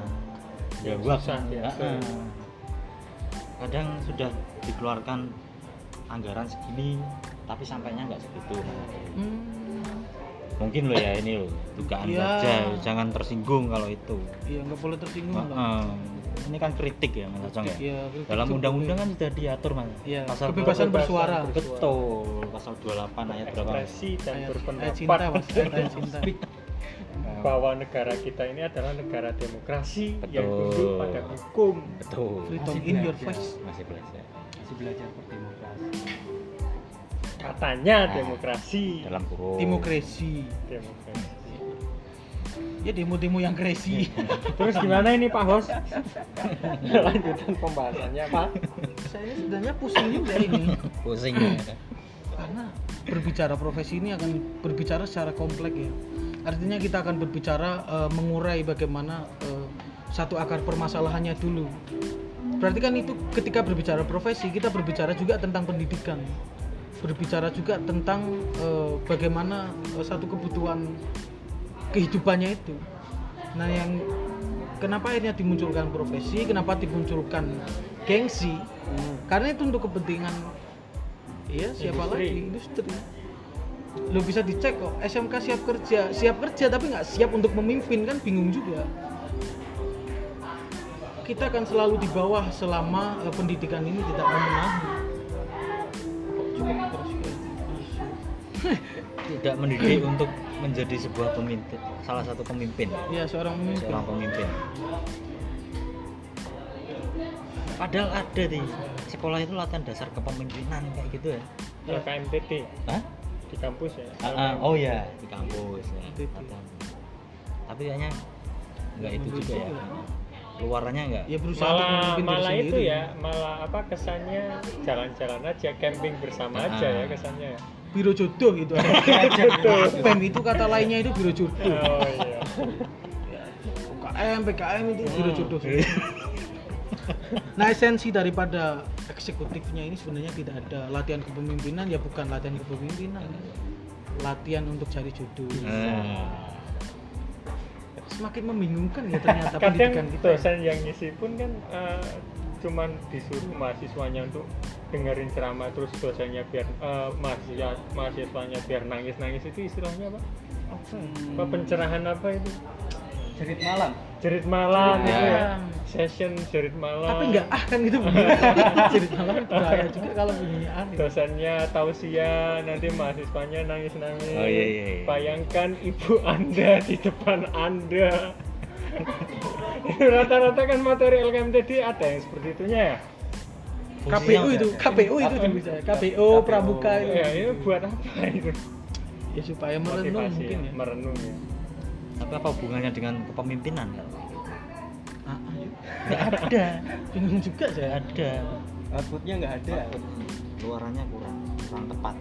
Yang jawab susah ya. ah. kadang sudah dikeluarkan anggaran segini tapi sampainya nggak segitu hmm, mungkin lo ya ini lo dugaan Iya. saja jangan tersinggung kalau itu iya nggak boleh tersinggung lah ah. ini kan kritik ya mas Acong ya Iya, kritik dalam undang-undang kan boleh. sudah diatur mas Iya, pasal kebebasan bersuara. betul pasal 28 ayat berapa? Ekspresi dan ayat, ayat berpendapat cinta mas ayat, ayat cinta bahwa negara kita ini adalah negara demokrasi yang Betul. tunduk pada hukum. betul freedom Masih in your belajar. face masih belajar masih belajar berdemokrasi Katanya Nah. demokrasi. dalam kurung demokrasi Demokrasi. ya demo-demo yang crazy Terus gimana ini Pak Hos? Lanjutan pembahasannya Pak. saya sebenarnya pusing juga ini pusing ya. karena berbicara profesi ini akan berbicara secara kompleks ya artinya kita akan berbicara eh, mengurai bagaimana eh, satu akar permasalahannya dulu berarti kan itu ketika berbicara profesi kita berbicara juga tentang pendidikan berbicara juga tentang eh, bagaimana eh, satu kebutuhan kehidupannya itu. Nah yang kenapa akhirnya dimunculkan profesi kenapa dimunculkan gengsi? Karena itu untuk kepentingan iya siapa Industri. lagi? Industri. Lo bisa dicek kok SMK siap kerja siap kerja tapi nggak siap untuk memimpin kan bingung juga. Kita akan selalu di bawah selama eh, pendidikan ini tidak memenuhi tidak mendidik untuk menjadi sebuah pemimpin salah satu pemimpin Iya seorang pemimpin seorang pemimpin padahal ada di sekolah itu latihan dasar kepemimpinan kayak gitu ya Ya KMTT Hah? di kampus ya. Ah, ah, oh ya di kampus ya. Latihan. tapi kayaknya nggak itu juga ya juga. Luarannya nggak? Ya berusaha untuk malah malah itu sendiri. ya malah apa kesannya jalan-jalan aja camping bersama Ah. aja ya kesannya ya. biro jodoh gitu. PEM itu kata lainnya itu biro jodoh. Oh iya. UKM PKM itu biro Hmm. jodoh. Nah esensi daripada eksekutifnya ini sebenarnya tidak ada. Latihan kepemimpinan ya bukan latihan kepemimpinan. Latihan untuk cari jodoh. Nah, semakin membingungkan ya ternyata kadang kita dosen yang ngisi pun kan eh, cuman disuruh mahasiswanya untuk dengerin ceramah terus dosennya biar eh, mahasiswa mahasiswanya biar nangis nangis itu istilahnya apa? Apa pencerahan apa itu? Jerit malam. Jerit malam Jerit itu ya. malam. Session jerit malam. tapi nggak ah kan gitu. Jadi malam bahaya juga kalau bunyinya aneh dosennya tausiah nanti mahasiswanya nangis nangis Oh, iya, iya, iya. bayangkan ibu anda di depan anda. Rata-rata kan materi LKMTD ada yang seperti itunya ya? KPU itu KPU itu bisa. KPU pramuka itu. Ya ini buat apa itu? Ya supaya merenung Motivasi mungkin ya, ya. merenung ya tapi apa hubungannya dengan kepemimpinan? Ah, ah, ya. nggak ada. Bingung juga saya. Ada. Outputnya nggak ada. Luarannya kurang. Kurang tepat.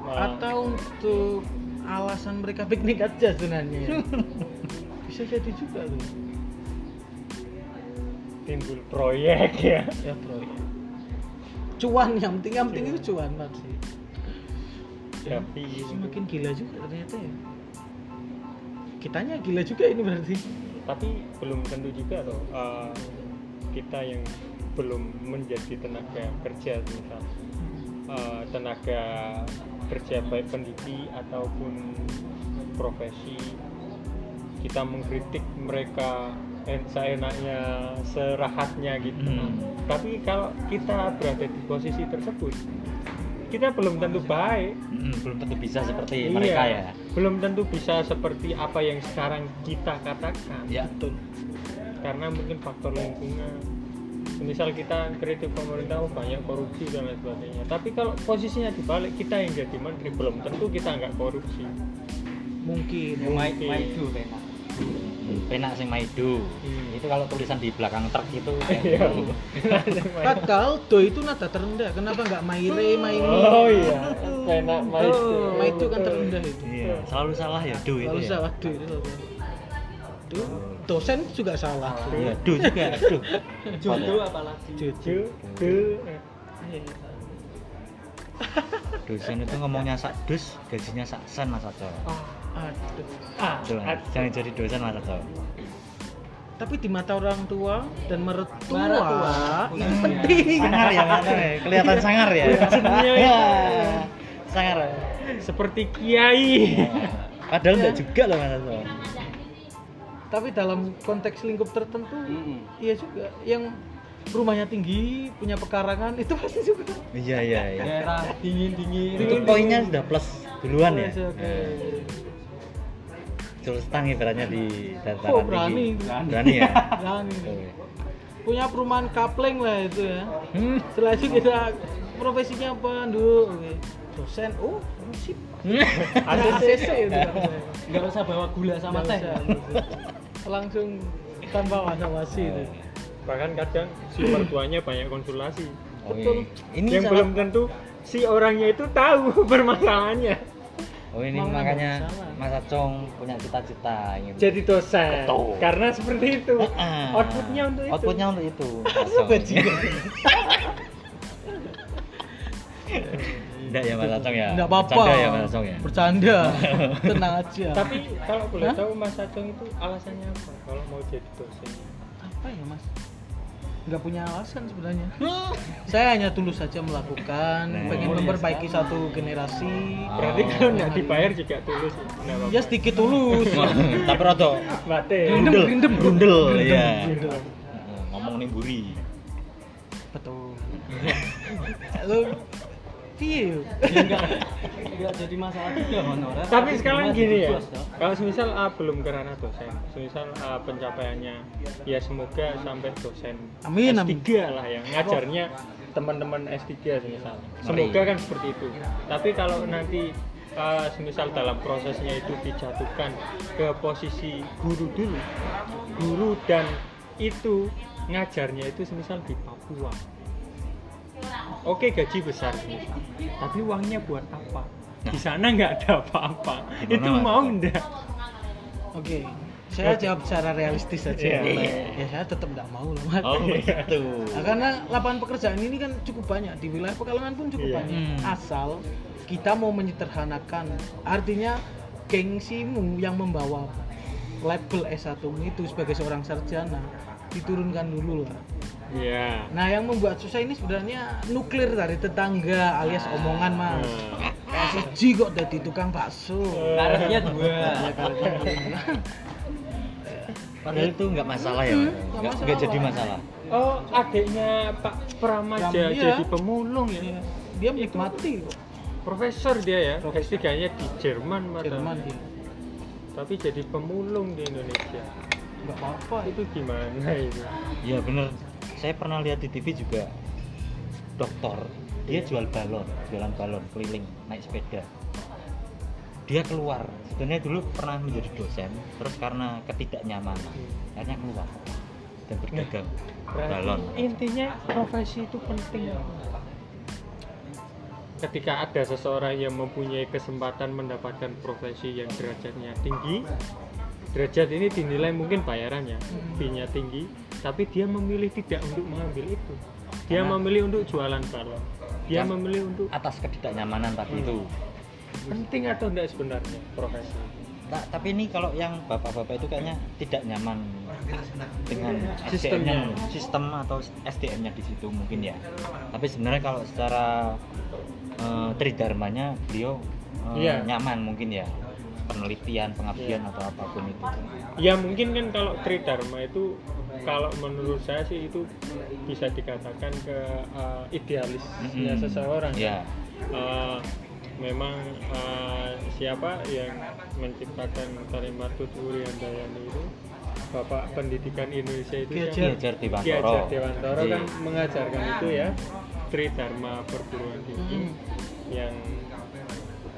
Malah atau untuk alasan mereka piknik aja sebenarnya ya. bisa jadi juga tuh. Timbul proyek ya. Ya bro cuan yang penting yang penting itu cuan pasti Ya, tapi semakin gila juga ternyata ya kitanya gila juga ini berarti. Tapi belum tentu juga loh eh, kita yang belum menjadi tenaga kerja misal. Eh, tenaga kerja baik pendidik ataupun profesi kita mengkritik mereka en- seenaknya serahatnya gitu. Hmm. tapi kalau kita berada di posisi tersebut kita belum tentu baik. Mm, belum tentu bisa seperti Iya, mereka ya. belum tentu bisa seperti apa yang sekarang kita katakan. Ya. Betul. Karena mungkin faktor lingkungan. Misal kita kritik pemerintah oh banyak korupsi dan lain sebagainya. Tapi kalau posisinya dibalik kita yang jadi menteri belum tentu kita nggak korupsi. Mungkin. Yang main Penak sing maido Hmm. itu kalau tulisan di belakang truk itu Iya. Padahal do itu nada terendah. Kenapa nggak maire, maini? oh iya penak maido Oh, maido kan terendah itu. iya selalu salah ya do itu Lalu ya salah do itu. Do, dosen juga salah. iya do juga do Jodoh apalagi. Jujur. do dosen itu ngomongnya sak dus gajinya sak sen mas Aco Aduh. ah Tuh, ad- jangan jadi dosen mas Aco Tapi di mata orang tua dan mertua, Mertua. ini penting. sangar ya ya? kelihatan sangar ya Maksudnya Ya, sangar ya. seperti kiai padahal enggak juga loh mas Tapi dalam konteks lingkup tertentu, Mm-mm. iya juga. Yang rumahnya tinggi, punya pekarangan, itu pasti juga. iya iya iya Daerah dingin dingin. itu poinnya sudah plus duluan ya Oke, oke. Terus stang ibaratnya di dataran Oh, berani. tinggi. Berani. berani ya Berani. Punya perumahan kapling lah itu ya. Hmm. Setelah itu kita profesinya apa dulu? Dosen, oh, sip. Ada CC itu namanya. Nggak usah bawa gula sama teh. Langsung tanpa wasa-wasi itu. bahkan kadang si mertuanya banyak konsultasi Oh, Betul. Ini yang salah- belum tentu si orangnya itu tahu permasalahannya Oh ini Malah makanya. Mas Acong punya cita-cita ingin jadi dosen Betul. karena seperti itu Ah. outputnya untuk itu Outputnya untuk itu. Enggak ya Mas Acong ya. Enggak apa-apa. Bercanda ya Mas Acong ya. Bercanda. Tenang aja. tapi kalau boleh Hah? tahu Mas Acong itu alasannya apa kalau mau jadi dosen apa ya, Mas? Nggak punya alasan sebenarnya. Saya hanya tulus saja melakukan, Nah. pengen Oh, iya, memperbaiki sama. satu generasi. berarti Oh. kalau nggak dibayar juga tulus ya. Ya sedikit tulus. Tapi rada Bate. grundel, Grindem. grundel ya. Ngomong nih buri. Betul. Lu piye? Enggak jadi masalah juga honorer. tapi sekarang gini ya kalau semisal ah, belum ke ranah dosen semisal ah, pencapaiannya ya semoga sampai dosen Amin, S3 amin. lah yang ngajarnya teman-teman S3 semisal Mari. semoga kan seperti itu tapi kalau nanti ah, semisal dalam prosesnya itu dijatuhkan ke posisi guru dulu guru dan itu ngajarnya itu semisal di Papua Oke gaji besar tapi uangnya buat apa? Di sana nggak ada apa-apa. Itu mau ndak? Oke. Saya jawab secara realistis saja. Iya. Ya saya tetap nggak mau lah, Mas. Oh gitu. Nah, karena lapangan pekerjaan ini kan cukup banyak di wilayah Pekalongan pun cukup Iya. banyak. Hmm. Asal kita mau menyederhanakan, artinya gengsimu yang membawa label S1 itu sebagai seorang sarjana diturunkan dulu lah. Iya. Nah, yang membuat susah ini sebenarnya nuklir dari tetangga alias omongan mas. Siji kok jadi tukang bakso. Karetnya dua. Ya. Padahal itu nggak masalah ya. Hmm, nggak nggak jadi masalah. Oh, adiknya Pak Pramaja Pram- iya. jadi pemulung ya. Iya, Dia menikmati kok. Profesor dia ya. S3-nya di Jerman. Jerman dia. Tapi jadi pemulung di Indonesia. Enggak apa-apa itu. Gimana itu? Iya bener. Saya pernah lihat di TV juga dokter dia jual balon, jualan balon keliling naik sepeda. Dia keluar. Sebenarnya dulu pernah menjadi dosen, terus karena ketidaknyamanan akhirnya keluar dan berdagang Berarti balon. intinya profesi itu penting. Ketika ada seseorang yang mempunyai kesempatan mendapatkan profesi yang derajatnya tinggi, derajat ini dinilai mungkin bayarannya, Hmm. fee-nya tinggi, tapi dia memilih tidak untuk mengambil itu. Dia Karena- memilih untuk jualan balon. Dia memilih untuk Atas ketidaknyamanan tadi Hmm. itu. penting atau enggak sebenarnya profesi. Nah, tapi ini kalau yang bapak-bapak itu kayaknya tidak nyaman dengan Sistemnya. SDM-nya sistem atau SDM-nya di situ mungkin ya tapi sebenarnya kalau secara eh, tridharmanya beliau eh, Iya. nyaman mungkin ya penelitian pengabdian atau apa pun itu ya mungkin kan kalau tridharma itu kalau menurut saya sih itu bisa dikatakan ke uh, idealisnya Mm-mm. seseorang ya Uh, memang uh, siapa yang menciptakan kalimat Tuturi Handayani itu Bapak Pendidikan Indonesia itu Ki kan- Hajar. Ki Hajar Ki Dewantara. Hajar Dewantara Iya. kan mengajarkan itu ya Tridharma perguruan tinggi Hmm. yang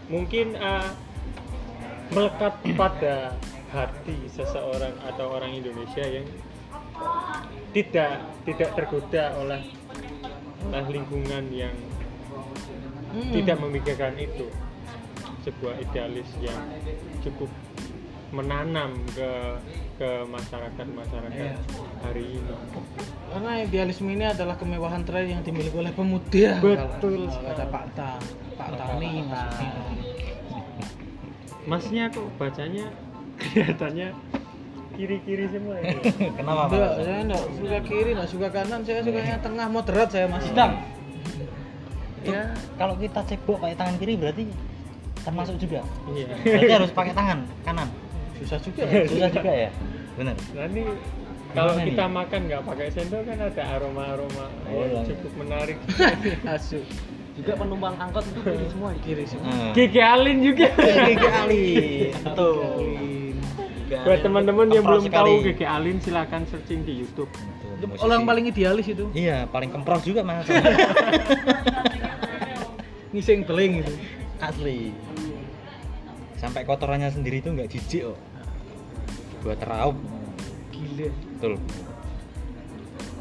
mungkin uh, melekat pada hati seseorang atau orang Indonesia yang tidak tidak tergoda oleh oleh lingkungan yang Hmm. tidak memikirkan itu sebuah idealis yang cukup menanam ke ke masyarakat masyarakat Iya. hari ini Karena idealisme ini adalah kemewahan terakhir yang dimiliki oleh pemuda. Betul Kalau kata Pak Ta, Pak Tani maksudnya. Masnya kok bacanya kelihatannya kiri-kiri semua ya kenapa Enggak, Mas? saya enggak suka kiri, enggak suka kanan, saya sukanya tengah moderat saya Mas. Sedang. Ya, kalau kita cebok pakai tangan kiri berarti termasuk juga iya berarti harus pakai tangan kanan susah juga. ya. susah juga ya benar nah ini kalau Gimana kita nih? makan nggak pakai sendok kan ada aroma aroma Oh, yang iya. cukup menarik Asu. Juga penumpang angkot itu kiri semua Kiri semua. Hmm. Gigi Alin juga Gigi Alin betul buat teman-teman yang belum Kemprot tahu sekali. Gigi Alin silakan searching di YouTube musisi. Orang paling idealis itu. iya paling kemprot juga mas Ngising beling itu. asli sampai kotorannya sendiri itu nggak jijik kok buat raup Gila. betul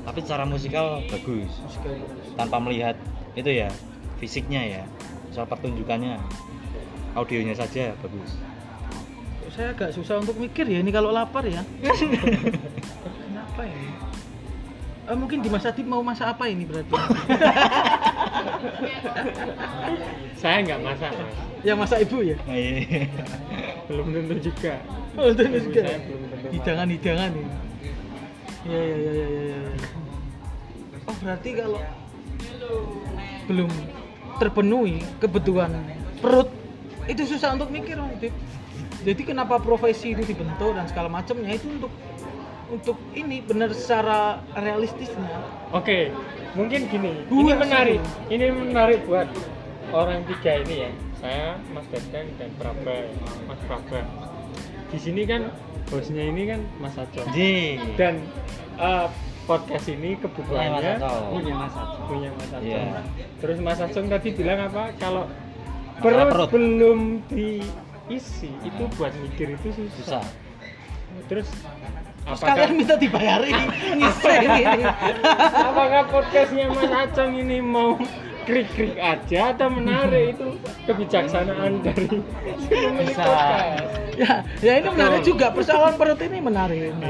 tapi secara musikal bagus Sekali. tanpa melihat itu ya fisiknya ya soal pertunjukannya audionya saja bagus Saya agak susah untuk mikir ya ini kalau lapar ya. Kenapa ini? Eh, mungkin di masa Adib mau masak apa ini berarti? saya nggak masak mas Yang masak ibu ya? Nah, iya. belum tentu juga Oh, juga. belum tentu masak. Hidangan-hidangan ini. Ya ya ya ya ya. ya. Oh berarti kalau belum terpenuhi kebutuhan perut itu susah untuk mikir Om Dip. Jadi kenapa profesi itu dibentuk dan segala macamnya itu untuk untuk ini benar secara realistisnya. Oke, mungkin gini. Gua ini sih. menarik. Ini menarik buat orang tiga ini ya. Saya, Mas Dadang dan Praba, ya. Mas Praba. Di sini kan hostnya ini kan Mas. Ji. Dan eh, podcast ini Mas kebutuhannya punya Mas Acong. Punya Mas Acong. Iya. Terus Mas Acong tadi bilang apa? Kalau perut, perut. belum diisi, itu buat mikir itu susah. susah Terus apakah kalian minta dibayarin ngiseng ini. apakah podcastnya Mas Acong ini mau krik-krik aja atau menarik itu kebijaksanaan dari Bisa. ya, ya ini menarik juga persoalan perut ini menarik. Iya.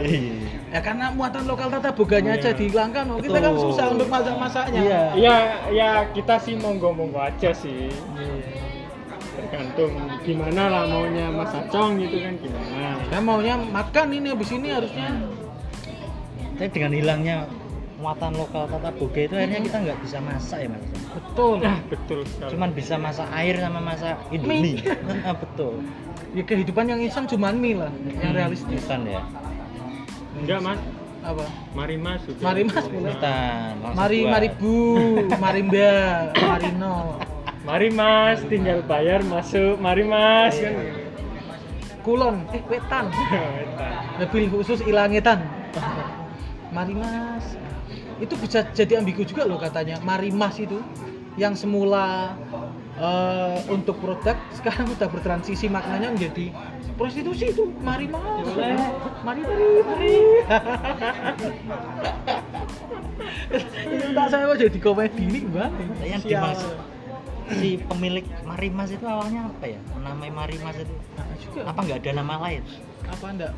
Ya karena muatan lokal tata boganya aja Iya. dihilangkan, oh, kita kan susah untuk masak-masaknya. Iya. ya ya kita sih monggo-monggo aja sih tergantung gimana lah maunya Mas Acong gitu kan gimana Saya maunya makan ini habis ini harusnya tapi dengan hilangnya muatan lokal tata boga itu akhirnya kita nggak bisa masak ya mas betul. nah betul sekali cuman bisa masak air sama masak indomie Ah, betul Ya kehidupan yang instan cuma mie lah, yang Hmm, realistis. instan ya enggak mas Apa? mari mas juga. Mari, Mas, boleh. instan Mari, buat. mari Bu, mari Mbak, Marino. mari mas tinggal bayar masuk mari mas kan Kulon, eh wetan. Mobil khusus ilangetan. Mari Mas. Itu bisa jadi ambigu juga loh katanya. Mari Mas itu yang semula eh, untuk produk sekarang udah bertransisi maknanya menjadi prostitusi itu. Mari Mas. Mari mari mari. Tak saya mau jadi komedi ini gimana? yang dimaksud si pemilik Marimas itu awalnya apa ya namanya Marimas itu Nah, juga. apa nggak ada nama lain apa enggak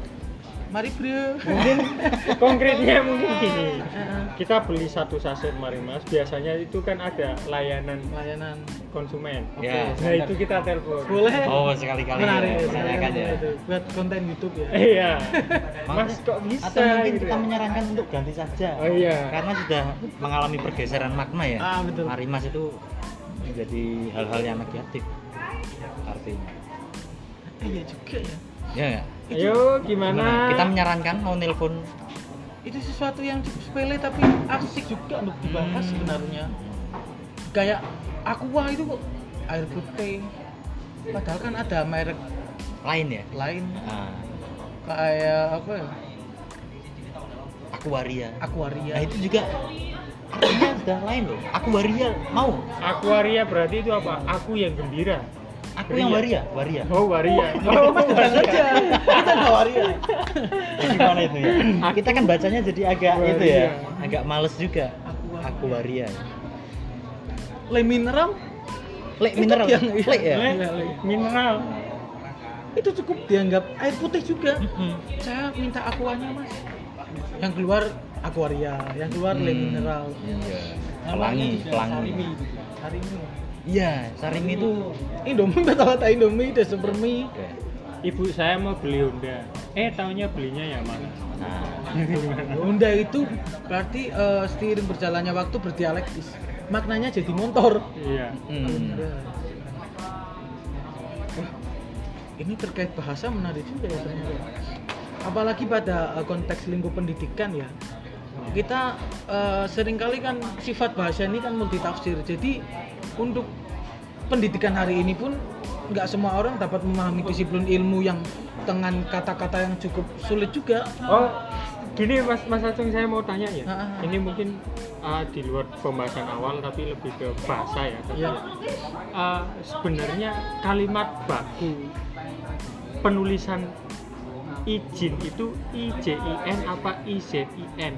Mari bro. mungkin konkretnya mungkin gini Heeh. kita beli satu saset marimas biasanya itu kan ada layanan Layanan. konsumen Ya. nah itu kita telepon Boleh. Oh, sekali-kali Menarik. ya, sekali menanyakan kali ya. itu. Buat konten YouTube ya. iya mas kok bisa Atau mungkin gitu kita ya? menyarankan untuk ganti saja. oh iya Karena sudah mengalami pergeseran makna ya. Ah, betul. Marimas itu menjadi hal-hal yang negatif artinya. Iya juga ya. Ya nggak? Ayo gimana Kita menyarankan mau nelpon Itu sesuatu yang cukup sepele tapi asik juga untuk dibahas Hmm. sebenarnya. Kayak Aqua itu kok air putih. Padahal kan ada merek lain ya. lain Nah, kayak apa ya? Aquaria. Aquaria. Nah itu juga artinya sudah lain loh. Aquaria mau. Aquaria berarti itu apa aku yang gembira Aku yang waria, waria. oh waria Oh, Mas aja. Kita nggak waria. Gimana itu ya? Kita kan bacanya jadi agak Waria. itu ya, agak males juga. Aquaria. Aquaria. Le mineral Lek Itu mineral. yang- Lek ya. Eh, mineral itu cukup dianggap air putih juga. Mm-mm. Saya minta aquanya mas. Yang keluar aquaria, yang keluar le Hmm. mineral. Iya. Pelangi, pelangi. Sarimi. Sarimi. Iya, sarimi itu Indomie betul kata Indomie udah super mie. Oke. ibu saya mau beli Honda eh taunya belinya yang mana Nah, Honda itu berarti eh, seiring berjalannya waktu berdialektis. Maknanya jadi motor. iya hmm. Wah, ini terkait bahasa menarik juga ya ternyata. Apalagi pada eh, konteks lingkup pendidikan ya. Kita eh, sering kali kan sifat bahasa ini kan multitafsir. Jadi untuk pendidikan hari ini pun nggak semua orang dapat memahami disiplin ilmu yang dengan kata-kata yang cukup sulit juga. oh gini mas mas Acung saya mau tanya ya Ah, ah, ah. ini mungkin uh, di luar pembahasan awal tapi lebih ke bahasa ya tapi Iya. uh, sebenarnya kalimat baku penulisan izin itu I J I N apa I Z I N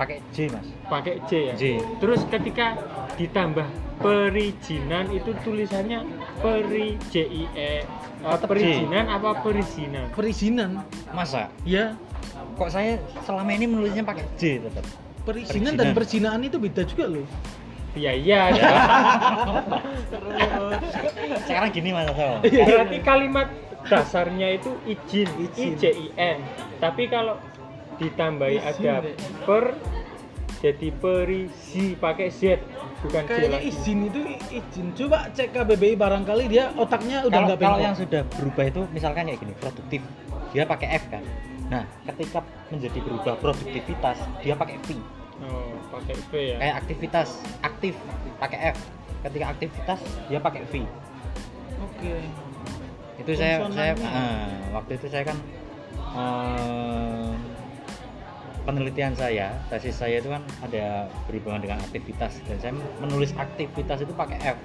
pakai J, Mas. pakai J ya J. terus ketika ditambah perizinan itu tulisannya peri J I E uh, Tetep J. perizinan apa perizinan Perizinan, Masa? ya Kok saya selama ini menulisnya pakai J tetap? perizinan dan Perizinan. perzinaan itu beda juga loh. iya iya ya. Sekarang gini Mas Asal. berarti kalimat dasarnya itu izin, Izin. I J I N tapi kalau ditambahi Izin, ada per jadi perisi pakai Z bukan Kayaknya izin itu izin. Coba cek KBBI barangkali dia otaknya udah nggak kalau yang sudah berubah itu misalkan kayak gini, produktif. Dia pakai F kan. Nah, ketika menjadi berubah produktivitas, dia pakai V. oh pakai V ya Kayak aktivitas aktif pakai F. Ketika aktivitas dia pakai V. Oke. Itu saya saya ah, waktu itu saya kan eh, penelitian saya, tesis saya itu kan ada berhubungan dengan aktivitas dan saya menulis aktivitas itu pakai F.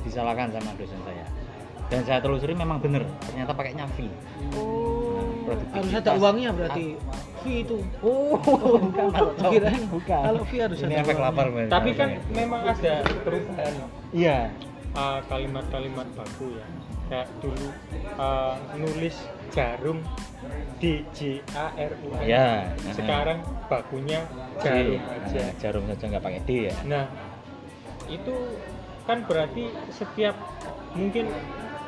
Disalahkan sama dosen saya. Dan saya telusuri memang benar, ternyata pakainya V. Oh, produktivitas. harus ada uangnya berarti. Fee itu. Oh, bukan Ocok. Kirain bukan. kalau fee harus Ini ada efek lapar tapi kan Rasanya. memang ada perubahan iya. uh, kalimat-kalimat baku ya kayak dulu uh, nulis jarum D J A R U M Iya. sekarang bakunya J. jarum Nah, aja jarum saja nggak pakai D ya. Nah, itu kan berarti setiap mungkin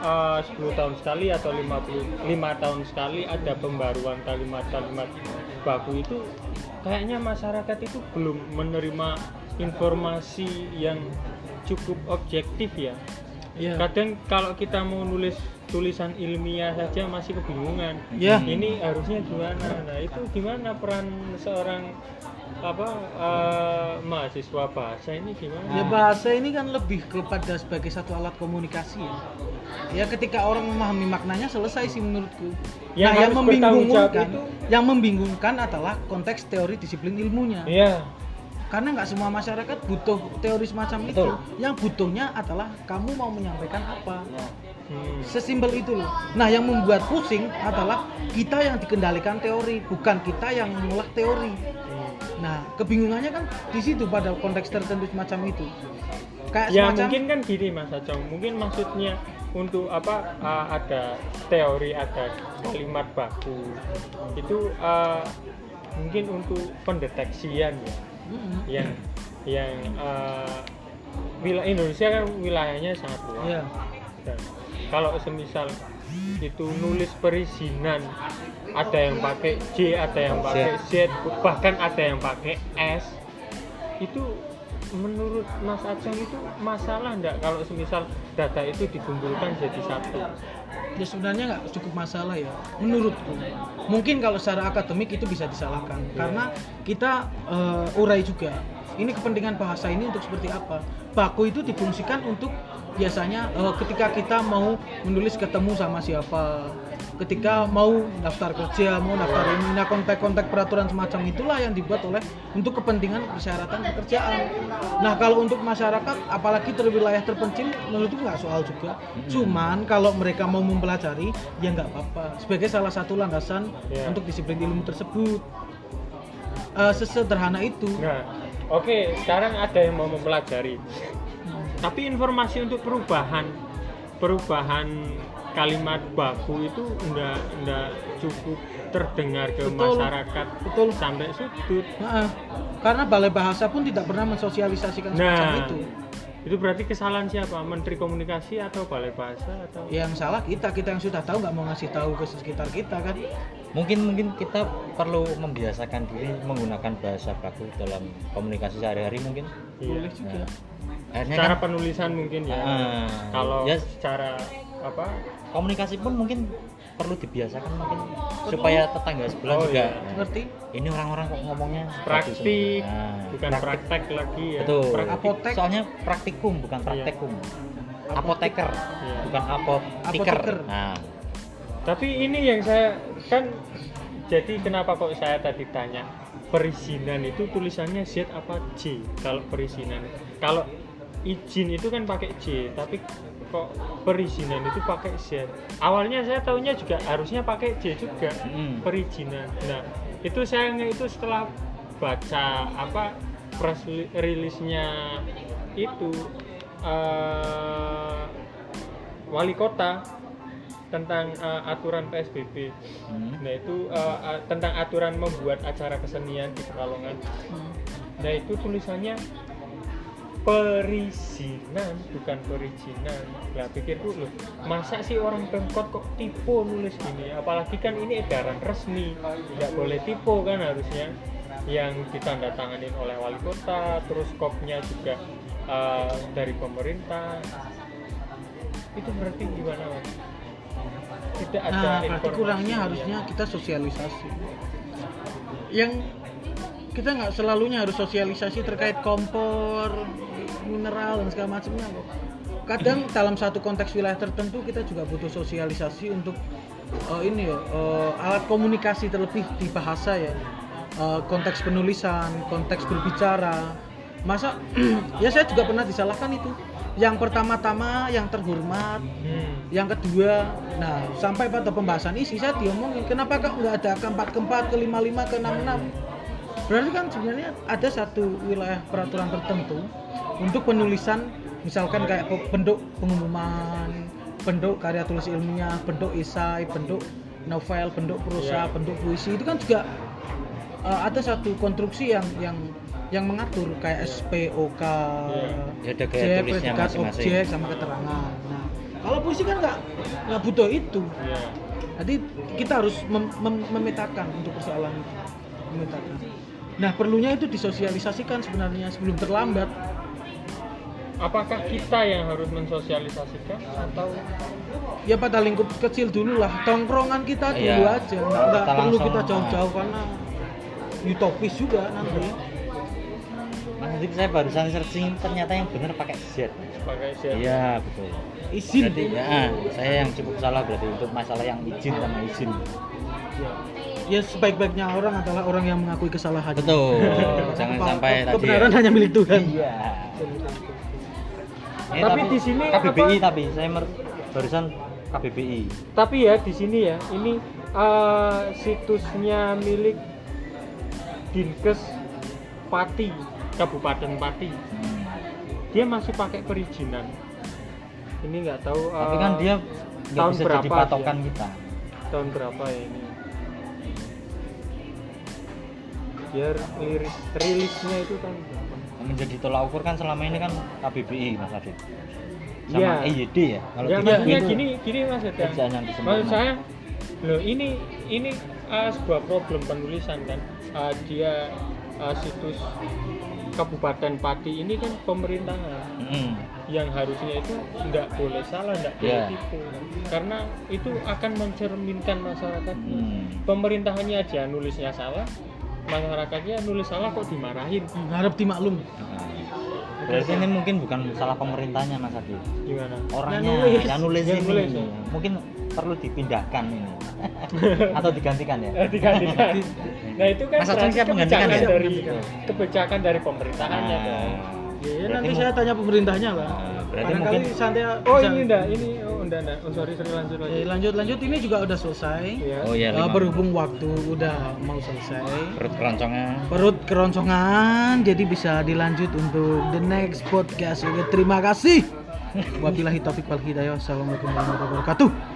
uh, 10 tahun sekali atau 55 tahun sekali ada pembaruan kalimat-kalimat baku itu kayaknya masyarakat itu belum menerima informasi yang cukup objektif ya. Iya. Kadang kalau kita mau nulis tulisan ilmiah saja masih kebingungan. Iya. Ini harusnya gimana? Nah, itu gimana peran seorang apa eh, mahasiswa bahasa ini gimana? Ya bahasa ini kan lebih kepada sebagai satu alat komunikasi ya. Ya ketika orang memahami maknanya selesai sih menurutku. Yang nah, yang membingungkan, itu- yang membingungkan adalah konteks teori disiplin ilmunya. Iya. Karena nggak semua masyarakat butuh teori semacam Betul. itu. Yang butuhnya adalah kamu mau menyampaikan apa. Hmm. Sesimpel itu loh. Nah, yang membuat pusing adalah kita yang dikendalikan teori, bukan kita yang mengolah teori. Hmm. Nah, kebingungannya kan di situ pada konteks tertentu semacam itu. Kayak ya semacam mungkin kan gini mas Acong mungkin maksudnya untuk apa uh, ada teori ada kalimat baku itu uh, mungkin untuk pendeteksian ya Mm-mm. yang yang uh, wilayah Indonesia kan wilayahnya sangat luas. Dan kalau semisal itu nulis perizinan ada yang pakai J ada yang pakai Z bahkan ada yang pakai S itu menurut Mas Aceng itu masalah enggak kalau semisal data itu dikumpulkan jadi satu Ya sebenarnya nggak cukup masalah ya, menurutku. Mungkin kalau secara akademik itu bisa disalahkan, Iya. karena kita eh, urai juga. Ini kepentingan bahasa ini untuk seperti apa? Baku itu difungsikan untuk biasanya eh, ketika kita mau menulis ketemu sama siapa, ketika mau daftar kerja, mau daftar ini, nah kontak-kontak peraturan semacam itulah yang dibuat oleh untuk kepentingan persyaratan pekerjaan. Nah kalau untuk masyarakat, apalagi terwilayah terpencil, menurutku nggak soal juga. Cuman kalau mereka mau mempelajari, ya nggak apa-apa. Sebagai salah satu landasan Ya. untuk disiplin ilmu tersebut. Eh, sesederhana itu. nah oke sekarang ada yang mau mempelajari tapi informasi untuk perubahan perubahan kalimat baku itu enggak enggak cukup terdengar ke Betul. masyarakat Betul. sampai sudut Nah, karena balai bahasa pun tidak pernah mensosialisasikan semacam nah itu. itu berarti kesalahan siapa menteri komunikasi atau balai bahasa atau Yang salah kita, kita yang sudah tahu nggak mau ngasih tahu ke sekitar kita kan. mungkin mungkin kita perlu membiasakan diri menggunakan bahasa baku dalam komunikasi sehari-hari mungkin Iya. Boleh juga. Akhirnya secara kan penulisan mungkin ya Ah, kalau ya. secara apa komunikasi pun mungkin perlu dibiasakan mungkin supaya tetangga sebelah Oh, juga iya. nah, Ngerti? ini orang-orang kok ngomongnya praktik. Nah, bukan praktek lagi ya betul Praktik. Apotek. soalnya praktikum bukan Iya. praktekum apoteker Iya. bukan apoteker Apoteker. nah Tapi ini yang saya kan jadi kenapa kok saya tadi tanya perizinan itu tulisannya Z apa J kalau perizinan kalau izin itu kan pakai J tapi kok perizinan itu pakai Z awalnya saya tahunya juga harusnya pakai J juga Mm. perizinan nah itu saya itu setelah baca apa press li- release-nya itu eh, wali kota tentang eh, aturan PSBB hmm. Nah itu eh, eh, tentang aturan membuat acara kesenian di Pekalongan. Hmm. Nah itu tulisannya perizinan bukan perizinan. Lah pikirku loh, masa sih orang pemkot kok tipe nulis gini? Apalagi kan ini edaran resmi, nggak boleh tipe kan harusnya yang ditandatangani oleh wali kota, terus kopnya juga eh, dari pemerintah. Itu berarti gimana mas? Tidak ada Nah, berarti kurangnya harusnya kita sosialisasi. Yang kita nggak selalunya harus sosialisasi terkait kompor, mineral dan segala macamnya kok. Kadang dalam satu konteks wilayah tertentu kita juga butuh sosialisasi untuk eh, ini ya eh, alat komunikasi terlebih di bahasa ya Eh, konteks penulisan, konteks berbicara. Masa ya saya juga pernah disalahkan itu. Yang pertama-tama yang terhormat, Hmm. yang kedua, nah sampai pada pembahasan isi saya diomongin kenapa kok nggak ada keempat keempat ke lima lima ke enam enam. Berarti kan sebenarnya ada satu wilayah peraturan tertentu untuk penulisan misalkan kayak bentuk pengumuman, bentuk karya tulis ilmiah, bentuk esai, bentuk novel, bentuk prosa, Iya. bentuk puisi itu kan juga uh, ada satu konstruksi yang yang yang mengatur kayak SPOK, Iya. Ya, ada predikat, objek sama keterangan. Nah, kalau puisi kan nggak nggak butuh itu. Iya. Jadi kita harus mem- mem- memetakan untuk persoalan itu. Memetakan. Nah, perlunya itu disosialisasikan sebenarnya sebelum terlambat. Apakah kita yang harus mensosialisasikan atau Ya pada lingkup kecil dulu lah, tongkrongan kita dulu Iya. aja. Nggak, perlu kita jauh-jauh karena utopis juga nanti. Mas nanti saya barusan searching ternyata yang benar pakai Z pakai siapa? iya betul Izin. berarti ya saya yang cukup salah berarti untuk masalah yang izin sama izin Ya sebaik-baiknya orang adalah orang yang mengakui kesalahan. betul jangan sampai tadi kebenaran ya. hanya milik Tuhan. iya Ini Tapi di sini KBBI apa- tapi saya mer barusan KBBI tapi ya di sini ya ini eh, situsnya milik Dinkes Pati Kabupaten Pati. Dia masih pakai perizinan. Ini nggak tahu tapi kan dia nggak tahun bisa berapa jadi dia? patokan kita. Tahun berapa ya ini? Biar liris rilisnya itu tahun berapa? Menjadi tolak ukur kan selama ini kan KBBI Mas Adit. Sama Iya. EYD ya? Kalau ya maksudnya itu gini gini mas yang maksud saya loh ini ini uh, sebuah problem penulisan kan. Uh, dia uh, situs Kabupaten Pati ini kan pemerintahan Mm-mm. yang harusnya itu nggak boleh salah nggak boleh Iya. tipu karena itu akan mencerminkan masyarakat Hmm. pemerintahannya aja nulisnya salah masyarakatnya nulis salah kok dimarahin harap dimaklum Nah, berarti ini mungkin bukan salah pemerintahnya Mas Adit gimana orangnya Yang nulis. yang nulis Yang ini nulis, ya. mungkin perlu dipindahkan ini atau digantikan ya Eh, digantikan. Nah itu kan Mas berarti siap menggantikan ya? dari kebijakan dari pemerintahannya Nah. Ya, ya, nanti mu- saya tanya pemerintahnya lah Nah, berarti barangkali mungkin- santai Oh bisa- ini enggak, ini oh enggak enggak. Oh sorry sorry lanjut Ya, lagi. lanjut lanjut. Ini juga udah selesai. Ya. oh iya lima. berhubung waktu udah mau selesai. Perut keroncongan perut keroncongan jadi bisa dilanjut untuk the next podcast. Oke terima kasih. Wabillahi taufiq wal hidayah. Assalamualaikum warahmatullahi wabarakatuh